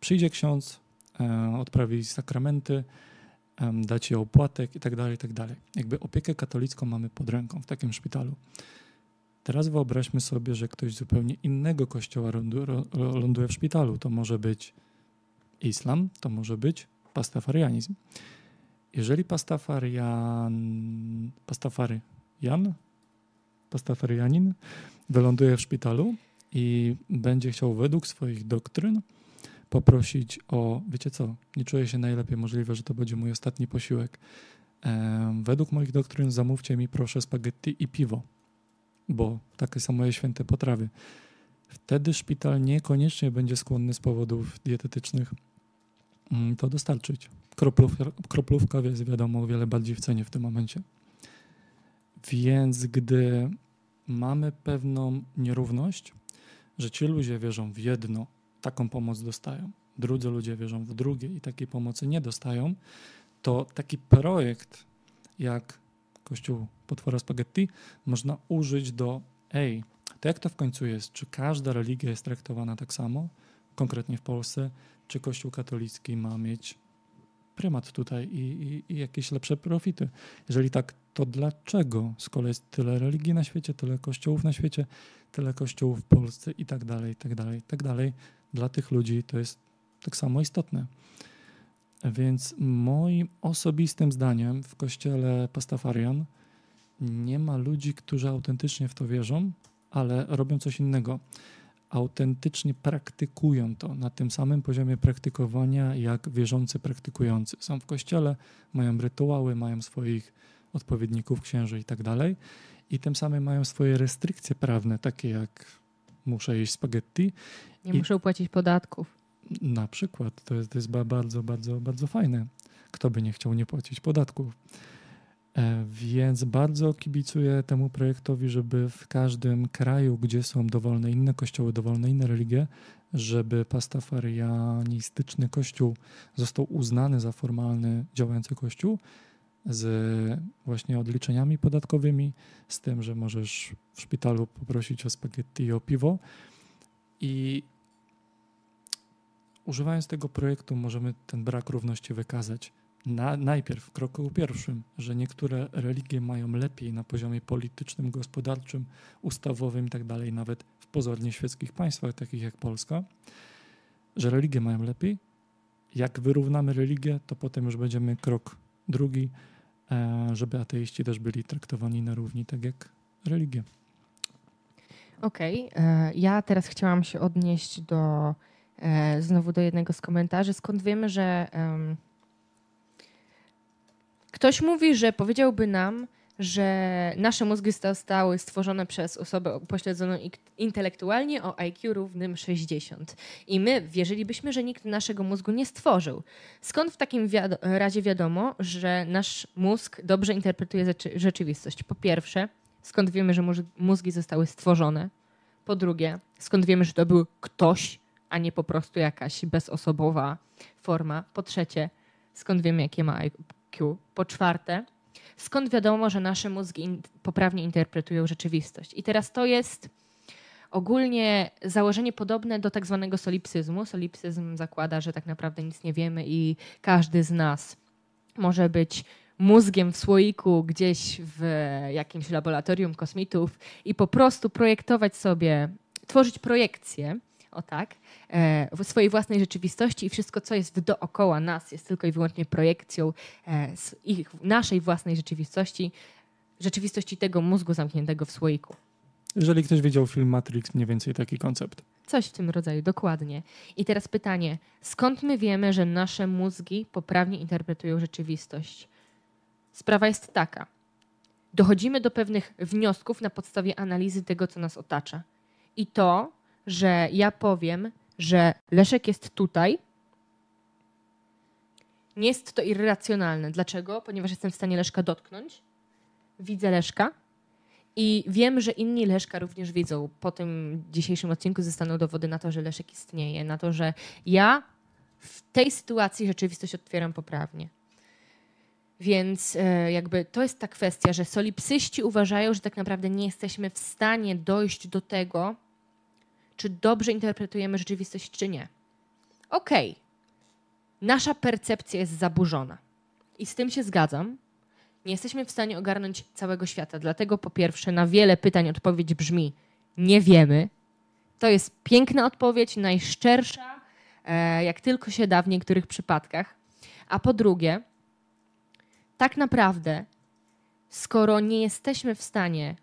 Przyjdzie ksiądz, e, odprawi sakramenty, e, da ci opłatek i tak dalej, i tak. Jakby opiekę katolicką mamy pod ręką w takim szpitalu. Teraz wyobraźmy sobie, że ktoś zupełnie innego kościoła ląduje w szpitalu. To może być islam, to może być pastafarianizm. Jeżeli pastafarian, pastafarian, pastafarianin wyląduje w szpitalu i będzie chciał według swoich doktryn poprosić o, wiecie co, nie czuję się najlepiej, możliwe, że to będzie mój ostatni posiłek. według moich doktryn zamówcie mi proszę spaghetti i piwo, bo takie są moje święte potrawy. Wtedy szpital niekoniecznie będzie skłonny z powodów dietetycznych mm, to dostarczyć kroplówka, kroplówka jest wiadomo o wiele bardziej w cenie w tym momencie. Więc gdy mamy pewną nierówność, że ci ludzie wierzą w jedno, taką pomoc dostają, drudzy ludzie wierzą w drugie i takiej pomocy nie dostają, to taki projekt jak Kościół Potwora Spaghetti można użyć do ej, to jak to w końcu jest? Czy każda religia jest traktowana tak samo, konkretnie w Polsce? Czy Kościół katolicki ma mieć prymat tutaj i, i, i, jakieś lepsze profity. Jeżeli tak, to dlaczego, skoro jest tyle religii na świecie, tyle kościołów na świecie, tyle kościołów w Polsce i tak dalej, i tak dalej, i tak dalej, dla tych ludzi to jest tak samo istotne. Więc moim osobistym zdaniem w kościele Pastafarian nie ma ludzi, którzy autentycznie w to wierzą, ale robią coś innego autentycznie praktykują to na tym samym poziomie praktykowania, jak wierzący praktykujący. Są w kościele, mają rytuały, mają swoich odpowiedników, księży i tak dalej. I tym samym mają swoje restrykcje prawne, takie jak muszę jeść spaghetti. Nie I muszę płacić podatków. Na przykład. To jest, to jest bardzo, bardzo, bardzo fajne. Kto by nie chciał nie płacić podatków. E, więc bardzo kibicuję temu projektowi, żeby w każdym kraju, gdzie są dowolne inne kościoły, dowolne inne religie, żeby pastafarianistyczny kościół został uznany za formalny działający kościół z właśnie odliczeniami podatkowymi, z tym, że możesz w szpitalu poprosić o spaghetti i o piwo. I używając tego projektu możemy ten brak równości wykazać na, najpierw w kroku pierwszym, że niektóre religie mają lepiej na poziomie politycznym, gospodarczym, ustawowym tak dalej, nawet w pozornie świeckich państwach, takich jak Polska, że religie mają lepiej. Jak wyrównamy religię, to potem już będziemy krok drugi, e, żeby ateiści też byli traktowani na równi, tak jak religie. Okej, okay. E, ja teraz chciałam się odnieść do znowu do jednego z komentarzy. Skąd wiemy, że Ktoś mówi, że powiedziałby nam, że nasze mózgi zostały stworzone przez osobę upośledzoną intelektualnie o IQ równym 60. I my wierzylibyśmy, że nikt naszego mózgu nie stworzył. Skąd w takim wiado razie wiadomo, że nasz mózg dobrze interpretuje rzeczywistość? Po pierwsze, skąd wiemy, że mózgi zostały stworzone? Po drugie, skąd wiemy, że to był ktoś, a nie po prostu jakaś bezosobowa forma? Po trzecie, skąd wiemy, jakie ma IQ. Po czwarte, skąd wiadomo, że nasze mózgi in poprawnie interpretują rzeczywistość? I teraz to jest ogólnie założenie podobne do tak zwanego solipsyzmu. Solipsyzm zakłada, że tak naprawdę nic nie wiemy i każdy z nas może być mózgiem w słoiku gdzieś w jakimś laboratorium kosmitów i po prostu projektować sobie, tworzyć projekcje o tak, e, w swojej własnej rzeczywistości i wszystko, co jest dookoła nas, jest tylko i wyłącznie projekcją e, ich, naszej własnej rzeczywistości, rzeczywistości tego mózgu zamkniętego w słoiku. Jeżeli ktoś widział film Matrix, mniej więcej taki koncept. Coś w tym rodzaju, dokładnie. I teraz pytanie, skąd my wiemy, że nasze mózgi poprawnie interpretują rzeczywistość? Sprawa jest taka. Dochodzimy do pewnych wniosków na podstawie analizy tego, co nas otacza. I to, że ja powiem, że Leszek jest tutaj, nie jest to irracjonalne. Dlaczego? Ponieważ jestem w stanie Leszka dotknąć, widzę Leszka i wiem, że inni Leszka również widzą. Po tym dzisiejszym odcinku zostaną dowody na to, że Leszek istnieje, na to, że ja w tej sytuacji rzeczywistość otwieram poprawnie. Więc e, jakby to jest ta kwestia, że solipsyści uważają, że tak naprawdę nie jesteśmy w stanie dojść do tego, czy dobrze interpretujemy rzeczywistość, czy nie. Okej, okay. nasza percepcja jest zaburzona. I z tym się zgadzam. Nie jesteśmy w stanie ogarnąć całego świata. Dlatego po pierwsze na wiele pytań odpowiedź brzmi nie wiemy. To jest piękna odpowiedź, najszczersza, e, jak tylko się da w niektórych przypadkach. A po drugie, tak naprawdę, skoro nie jesteśmy w stanie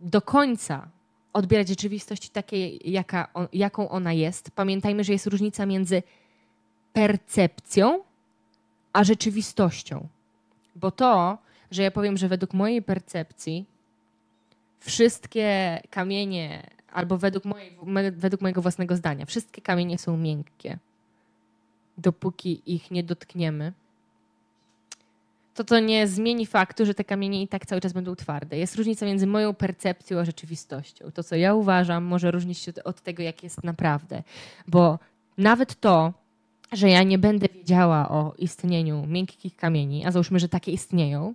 do końca odbierać rzeczywistość takiej, jaka on, jaką ona jest, pamiętajmy, że jest różnica między percepcją a rzeczywistością. Bo to, że ja powiem, że według mojej percepcji wszystkie kamienie, albo według, mojej, według mojego własnego zdania, wszystkie kamienie są miękkie, dopóki ich nie dotkniemy to to nie zmieni faktu, że te kamienie i tak cały czas będą twarde. Jest różnica między moją percepcją a rzeczywistością. To, co ja uważam, może różnić się od tego, jak jest naprawdę. Bo nawet to, że ja nie będę wiedziała o istnieniu miękkich kamieni, a załóżmy, że takie istnieją,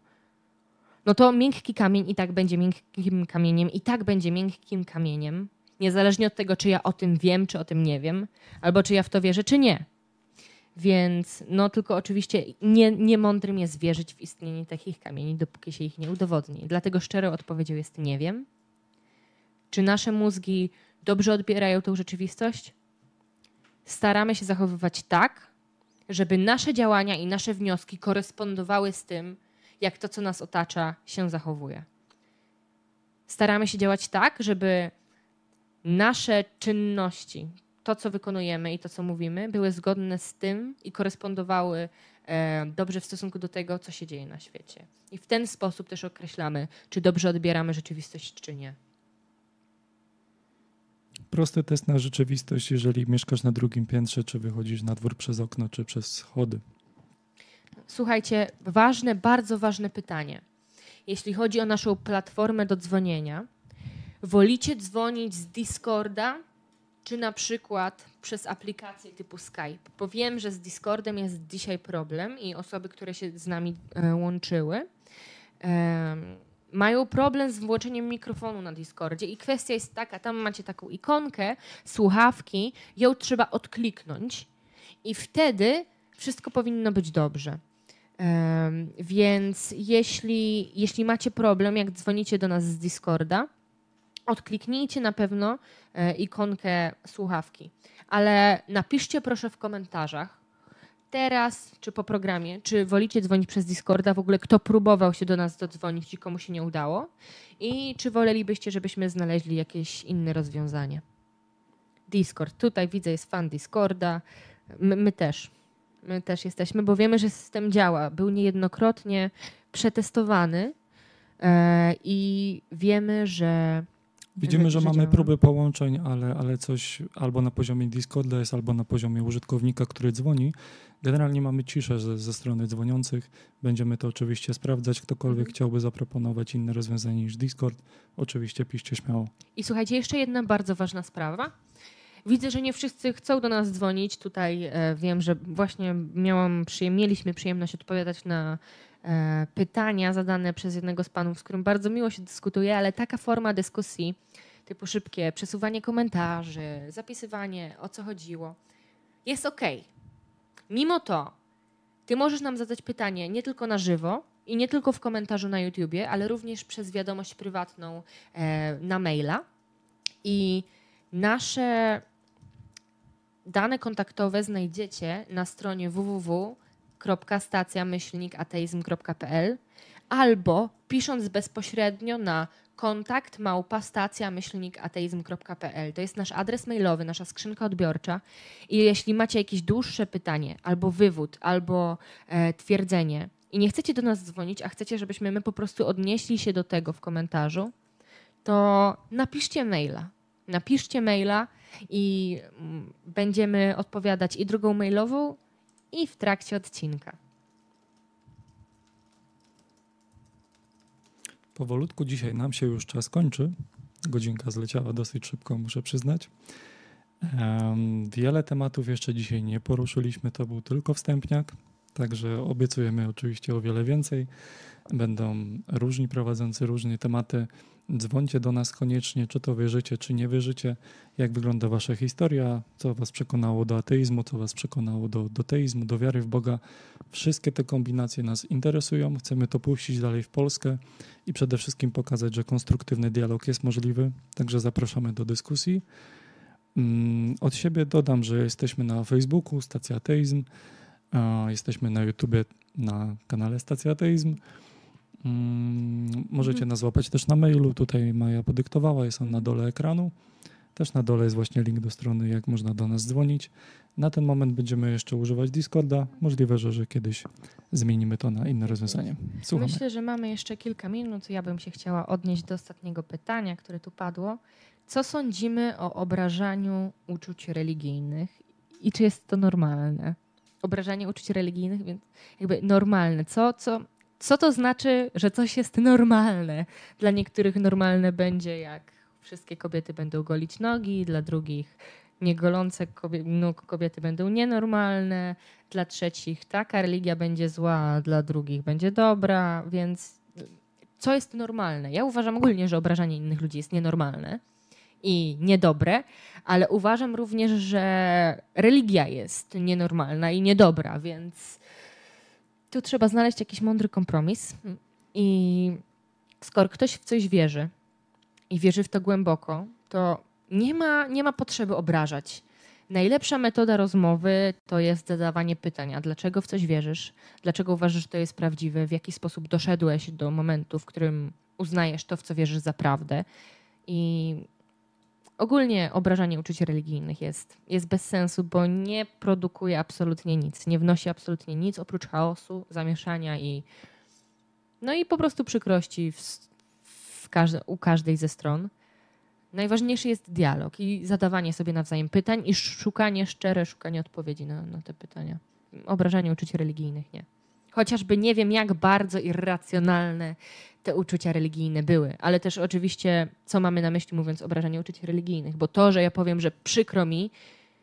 no to miękki kamień i tak będzie miękkim kamieniem, i tak będzie miękkim kamieniem, niezależnie od tego, czy ja o tym wiem, czy o tym nie wiem, albo czy ja w to wierzę, czy nie. Więc no tylko oczywiście nie, nie mądrym jest wierzyć w istnienie takich kamieni, dopóki się ich nie udowodni. Dlatego szczerą odpowiedzią jest nie wiem. Czy nasze mózgi dobrze odbierają tą rzeczywistość? Staramy się zachowywać tak, żeby nasze działania i nasze wnioski korespondowały z tym, jak to, co nas otacza, się zachowuje. Staramy się działać tak, żeby nasze czynności, to, co wykonujemy i to, co mówimy, były zgodne z tym i korespondowały e, dobrze w stosunku do tego, co się dzieje na świecie. I w ten sposób też określamy, czy dobrze odbieramy rzeczywistość, czy nie. Prosty test na rzeczywistość, jeżeli mieszkasz na drugim piętrze, czy wychodzisz na dwór przez okno, czy przez schody. Słuchajcie, ważne, bardzo ważne pytanie. Jeśli chodzi o naszą platformę do dzwonienia, wolicie dzwonić z Discorda czy na przykład przez aplikacje typu Skype, bo wiem, że z Discordem jest dzisiaj problem i osoby, które się z nami e, łączyły, mają problem z włączeniem mikrofonu na Discordzie i kwestia jest taka, tam macie taką ikonkę, słuchawki, ją trzeba odkliknąć i wtedy wszystko powinno być dobrze. Więc jeśli, jeśli macie problem, jak dzwonicie do nas z Discorda, odkliknijcie na pewno e, ikonkę słuchawki. Ale napiszcie proszę w komentarzach, teraz czy po programie, czy wolicie dzwonić przez Discorda, w ogóle kto próbował się do nas dodzwonić i komu się nie udało i czy wolelibyście, żebyśmy znaleźli jakieś inne rozwiązanie. Discord, tutaj widzę jest fan Discorda, my, my też. My też jesteśmy, bo wiemy, że system działa. Był niejednokrotnie przetestowany e, i wiemy, że Widzimy, że mamy próby połączeń, ale, ale coś albo na poziomie Discorda jest, albo na poziomie użytkownika, który dzwoni. Generalnie mamy ciszę ze, ze strony dzwoniących. Będziemy to oczywiście sprawdzać. Ktokolwiek mhm. chciałby zaproponować inne rozwiązanie niż Discord, oczywiście piszcie śmiało. I słuchajcie, jeszcze jedna bardzo ważna sprawa. Widzę, że nie wszyscy chcą do nas dzwonić. Tutaj e, wiem, że właśnie miałam, przyjem, mieliśmy przyjemność odpowiadać na pytania zadane przez jednego z panów, z którym bardzo miło się dyskutuje, ale taka forma dyskusji, typu szybkie przesuwanie komentarzy, zapisywanie o co chodziło, jest ok. Mimo to, ty możesz nam zadać pytanie nie tylko na żywo i nie tylko w komentarzu na YouTubie, ale również przez wiadomość prywatną e, na maila. I nasze dane kontaktowe znajdziecie na stronie www www.stacjamyślnikateizm.pl albo pisząc bezpośrednio na kontakt małpa stacjamyślnikateizm.pl. To jest nasz adres mailowy, nasza skrzynka odbiorcza i jeśli macie jakieś dłuższe pytanie albo wywód, albo e, twierdzenie i nie chcecie do nas dzwonić, a chcecie, żebyśmy my po prostu odnieśli się do tego w komentarzu, to napiszcie maila. Napiszcie maila i mm, będziemy odpowiadać i drugą mailową, i w trakcie odcinka. Powolutku dzisiaj nam się już czas kończy. Godzinka zleciała dosyć szybko, muszę przyznać. Wiele tematów jeszcze dzisiaj nie poruszyliśmy, to był tylko wstępniak, także obiecujemy oczywiście o wiele więcej. Będą różni prowadzący różne tematy. Dzwońcie do nas koniecznie, czy to wierzycie, czy nie wierzycie, jak wygląda wasza historia, co was przekonało do ateizmu, co was przekonało do, do teizmu, do wiary w Boga. Wszystkie te kombinacje nas interesują, chcemy to puścić dalej w Polskę i przede wszystkim pokazać, że konstruktywny dialog jest możliwy, także zapraszamy do dyskusji. Mm, od siebie dodam, że jesteśmy na Facebooku, Stacja Ateizm, jesteśmy na YouTubie na kanale Stacja Ateizm. Mm, możecie mhm. nas złapać też na mailu. Tutaj Maja podyktowała, jest on na dole ekranu. Też na dole jest właśnie link do strony, jak można do nas dzwonić. Na ten moment będziemy jeszcze używać Discorda. Możliwe, że, że kiedyś zmienimy to na inne rozwiązanie. Słuchamy. Myślę, że mamy jeszcze kilka minut. Ja bym się chciała odnieść do ostatniego pytania, które tu padło. Co sądzimy o obrażaniu uczuć religijnych i czy jest to normalne? Obrażanie uczuć religijnych, więc jakby normalne. Co, co, co to znaczy, że coś jest normalne? Dla niektórych normalne będzie, jak wszystkie kobiety będą golić nogi, dla drugich niegolące kobiety, nóg kobiety będą nienormalne, dla trzecich taka religia będzie zła, dla drugich będzie dobra, więc co jest normalne? Ja uważam ogólnie, że obrażanie innych ludzi jest nienormalne i niedobre, ale uważam również, że religia jest nienormalna i niedobra, więc tu trzeba znaleźć jakiś mądry kompromis. I skoro ktoś w coś wierzy i wierzy w to głęboko, to nie ma, nie ma potrzeby obrażać. Najlepsza metoda rozmowy to jest zadawanie pytania, dlaczego w coś wierzysz, dlaczego uważasz, że to jest prawdziwe, w jaki sposób doszedłeś do momentu, w którym uznajesz to, w co wierzysz za prawdę. I ogólnie obrażanie uczuć religijnych jest, jest bez sensu, bo nie produkuje absolutnie nic, nie wnosi absolutnie nic oprócz chaosu, zamieszania i no i po prostu przykrości w, w każde, u każdej ze stron. Najważniejszy jest dialog i zadawanie sobie nawzajem pytań i szukanie, szczere szukanie odpowiedzi na, na te pytania. Obrażanie uczuć religijnych nie. Chociażby nie wiem, jak bardzo irracjonalne te uczucia religijne były, ale też oczywiście, co mamy na myśli, mówiąc obrażanie uczuć religijnych, bo to, że ja powiem, że przykro mi,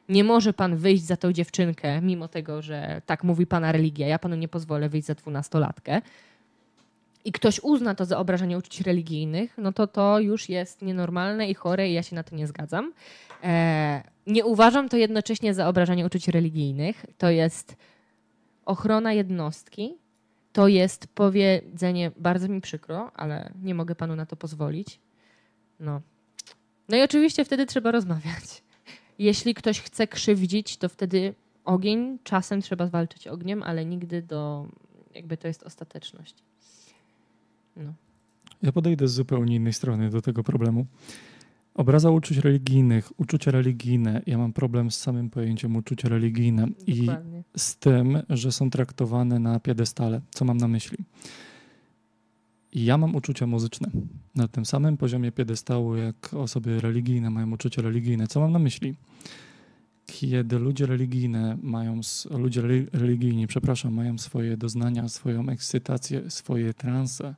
nie może pan wyjść za tą dziewczynkę, mimo tego, że tak mówi pana religia, ja panu nie pozwolę wyjść za dwunastolatkę, i ktoś uzna to za obrażanie uczuć religijnych, no to to już jest nienormalne i chore i ja się na to nie zgadzam. E, nie uważam to jednocześnie za obrażanie uczuć religijnych. To jest ochrona jednostki, to jest powiedzenie, bardzo mi przykro, ale nie mogę panu na to pozwolić. No. No i oczywiście wtedy trzeba rozmawiać. Jeśli ktoś chce krzywdzić, to wtedy ogień, czasem trzeba zwalczyć ogniem, ale nigdy do, jakby to jest ostateczność. No. Ja podejdę z zupełnie innej strony do tego problemu. Obraza uczuć religijnych, uczucia religijne. Ja mam problem z samym pojęciem uczucia religijne Dokładnie. i z tym, że są traktowane na piedestale. Co mam na myśli? Ja mam uczucia muzyczne na tym samym poziomie piedestału, jak osoby religijne mają uczucia religijne. Co mam na myśli? Kiedy ludzie religijne mają, ludzie religijni, przepraszam, mają swoje doznania, swoją ekscytację, swoje transe,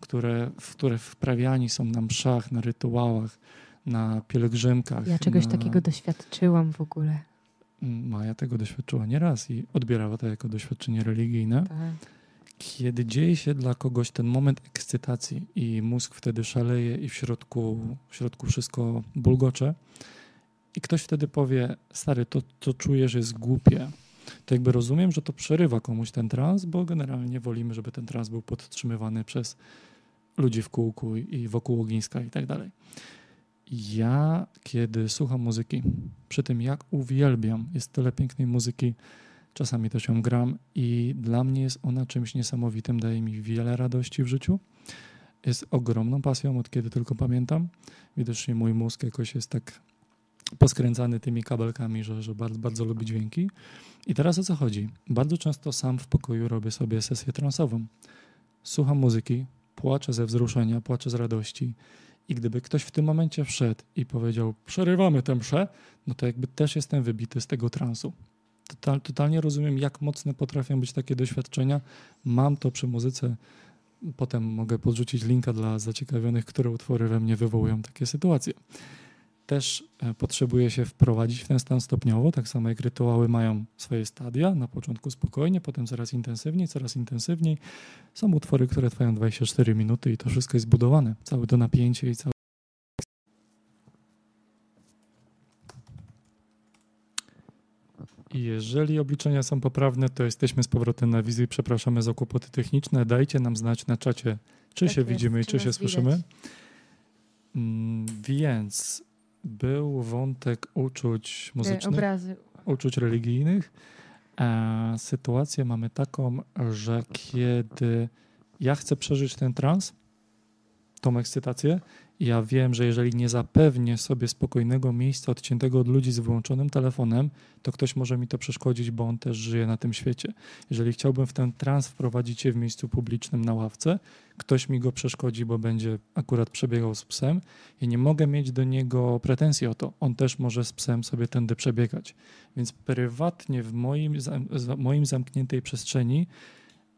które, w które wprawiani są na mszach, na rytuałach, na pielgrzymkach. Ja czegoś na... takiego doświadczyłam w ogóle. Maja tego doświadczyła nieraz i odbierała to jako doświadczenie religijne. Tak. Kiedy dzieje się dla kogoś ten moment ekscytacji i mózg wtedy szaleje i w środku, w środku wszystko bulgocze i ktoś wtedy powie, stary, to, to czujesz jest głupie, to jakby rozumiem, że to przerywa komuś ten trans, bo generalnie wolimy, żeby ten trans był podtrzymywany przez ludzi w kółku i wokół ogniska i tak dalej. Ja, kiedy słucham muzyki, przy tym jak uwielbiam, jest tyle pięknej muzyki, czasami też ją gram i dla mnie jest ona czymś niesamowitym, daje mi wiele radości w życiu. Jest ogromną pasją, od kiedy tylko pamiętam. Widocznie mój mózg jakoś jest tak poskręcany tymi kabelkami, że, że bardzo, bardzo lubi dźwięki. I teraz o co chodzi? Bardzo często sam w pokoju robię sobie sesję transową. Słucham muzyki, płaczę ze wzruszenia, płaczę z radości. I gdyby ktoś w tym momencie wszedł i powiedział, przerywamy tę mszę, no to jakby też jestem wybity z tego transu. Total, totalnie rozumiem, jak mocne potrafią być takie doświadczenia. Mam to przy muzyce. Potem mogę podrzucić linka dla zaciekawionych, które utwory we mnie wywołują takie sytuacje też e, potrzebuje się wprowadzić w ten stan stopniowo, tak samo jak rytuały mają swoje stadia, na początku spokojnie, potem coraz intensywniej, coraz intensywniej. Są utwory, które trwają 24 minuty i to wszystko jest budowane, całe to napięcie i cały I jeżeli obliczenia są poprawne, to jesteśmy z powrotem na wizji. Przepraszamy za kłopoty techniczne. Dajcie nam znać na czacie, czy Tak się jest, widzimy i czy się słyszymy. Mm, Więc był wątek uczuć E, muzycznych, Obrazy. uczuć religijnych. E, sytuację mamy taką, że kiedy ja chcę przeżyć ten trans, tą ekscytację, ja wiem, że jeżeli nie zapewnię sobie spokojnego miejsca odciętego od ludzi z wyłączonym telefonem, to ktoś może mi to przeszkodzić, bo on też żyje na tym świecie. Jeżeli chciałbym w ten trans wprowadzić się w miejscu publicznym na ławce, ktoś mi go przeszkodzi, bo będzie akurat przebiegał z psem, ja nie mogę mieć do niego pretensji o to. On też może z psem sobie tędy przebiegać. Więc prywatnie w moim, za- moim zamkniętej przestrzeni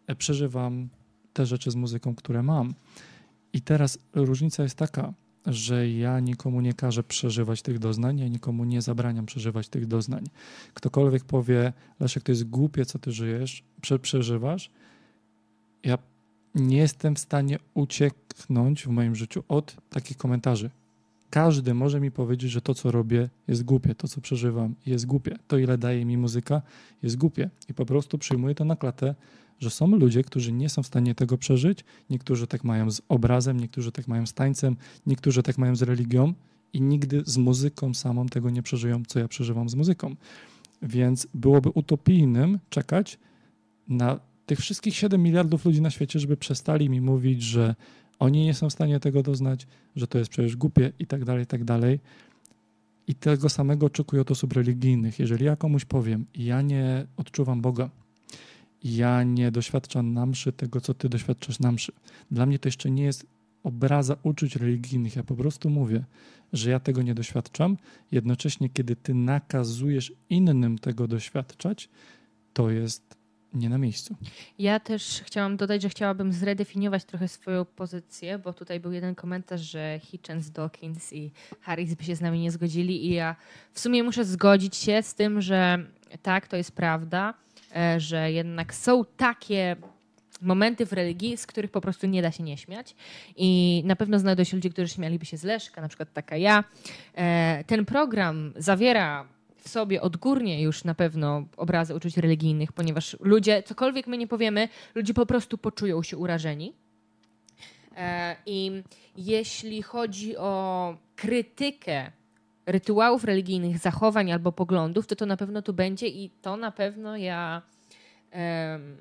e, przeżywam te rzeczy z muzyką, które mam. I teraz różnica jest taka, że ja nikomu nie każę przeżywać tych doznań, ja nikomu nie zabraniam przeżywać tych doznań. Ktokolwiek powie, Leszek, to jest głupie, co ty żyjesz, prze, przeżywasz, ja nie jestem w stanie ucieknąć w moim życiu od takich komentarzy. Każdy może mi powiedzieć, że to, co robię, jest głupie, to, co przeżywam, jest głupie. To, ile daje mi muzyka, jest głupie. I po prostu przyjmuję to na klatę, że są ludzie, którzy nie są w stanie tego przeżyć. Niektórzy tak mają z obrazem, niektórzy tak mają z tańcem, niektórzy tak mają z religią i nigdy z muzyką samą tego nie przeżyją, co ja przeżywam z muzyką. Więc byłoby utopijnym czekać na tych wszystkich 7 miliardów ludzi na świecie, żeby przestali mi mówić, że oni nie są w stanie tego doznać, że to jest przecież głupie i tak dalej, i tak dalej. I tego samego oczekuję od osób religijnych. Jeżeli ja komuś powiem, ja nie odczuwam Boga, ja nie doświadczam na mszy tego, co ty doświadczasz na mszy. Dla mnie to jeszcze nie jest obraza uczuć religijnych. Ja po prostu mówię, że ja tego nie doświadczam. Jednocześnie, kiedy ty nakazujesz innym tego doświadczać, to jest nie na miejscu. Ja też chciałam dodać, że chciałabym zredefiniować trochę swoją pozycję, bo tutaj był jeden komentarz, że Hitchens, Dawkins i Harris by się z nami nie zgodzili i ja w sumie muszę zgodzić się z tym, że tak, to jest prawda, że jednak są takie momenty w religii, z których po prostu nie da się nie śmiać i na pewno znajdą się ludzie, którzy śmialiby się z Leszka, na przykład taka ja. E, Ten program zawiera w sobie odgórnie już na pewno obrazy uczuć religijnych, ponieważ ludzie, cokolwiek my nie powiemy, ludzie po prostu poczują się urażeni. E, I jeśli chodzi o krytykę rytuałów religijnych, zachowań albo poglądów, to to na pewno tu będzie i to na pewno ja em,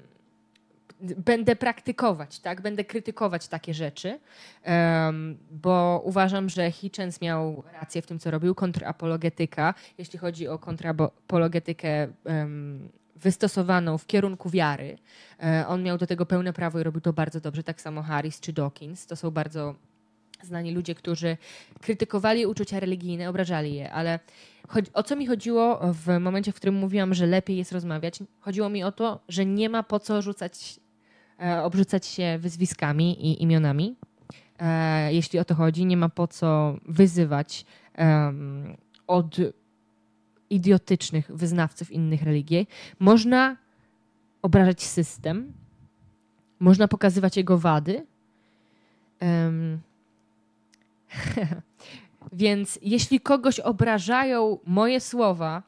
będę praktykować, tak? Będę krytykować takie rzeczy, em, bo uważam, że Hitchens miał rację w tym, co robił. Kontrapologetyka, jeśli chodzi o kontrapologetykę em, wystosowaną w kierunku wiary, e, on miał do tego pełne prawo i robił to bardzo dobrze, tak samo Harris czy Dawkins. To są bardzo znani ludzie, którzy krytykowali uczucia religijne, obrażali je, ale o co mi chodziło w momencie, w którym mówiłam, że lepiej jest rozmawiać? Chodziło mi o to, że nie ma po co rzucać, e, obrzucać się wyzwiskami i imionami. E, jeśli o to chodzi, nie ma po co wyzywać em, od idiotycznych wyznawców innych religii. Można obrażać system, można pokazywać jego wady. Więc jeśli kogoś obrażają moje słowa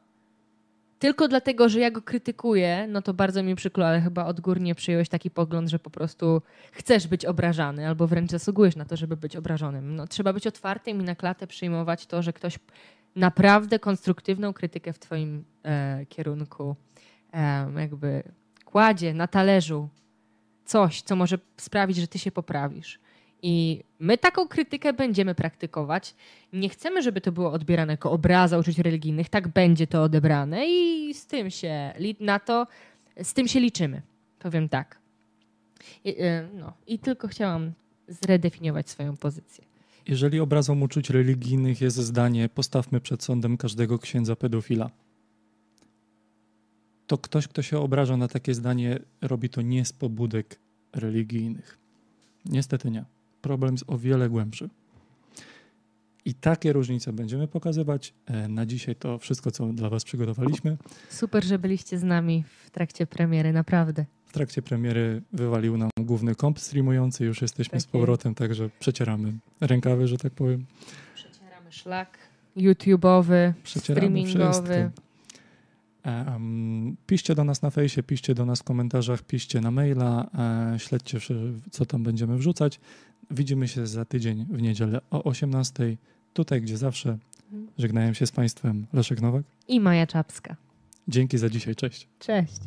tylko dlatego, że ja go krytykuję, no to bardzo mi przykro, ale chyba odgórnie przyjąłeś taki pogląd, że po prostu chcesz być obrażany albo wręcz zasługujesz na to, żeby być obrażonym. No, trzeba być otwartym i na klatę przyjmować to, że ktoś naprawdę konstruktywną krytykę w twoim e, kierunku e, jakby kładzie na talerzu coś, co może sprawić, że ty się poprawisz. I my taką krytykę będziemy praktykować. Nie chcemy, żeby to było odbierane jako obraza uczuć religijnych. Tak będzie to odebrane i z tym się na to, z tym się liczymy. Powiem tak. I, y, no, i tylko chciałam zredefiniować swoją pozycję. Jeżeli obrazą uczuć religijnych jest zdanie postawmy przed sądem każdego księdza pedofila, to ktoś, kto się obraża na takie zdanie, robi to nie z pobudek religijnych. Niestety nie. Problem jest o wiele głębszy. I takie różnice będziemy pokazywać. E, Na dzisiaj to wszystko, co dla Was przygotowaliśmy. Super, że byliście z nami w trakcie premiery, naprawdę. W trakcie premiery wywalił nam główny komp streamujący, już jesteśmy z Tak powrotem, także przecieramy rękawy, że tak powiem. Przecieramy szlak YouTube'owy, streamingowy. Um, piszcie do nas na fejsie, piszcie do nas w komentarzach, piszcie na maila, e, śledźcie, co tam będziemy wrzucać. Widzimy się za tydzień w niedzielę o 18:00, tutaj gdzie zawsze. Mhm. Żegnają się z Państwem Leszek Nowak. I Maja Czapska. Dzięki za dzisiaj, cześć. Cześć.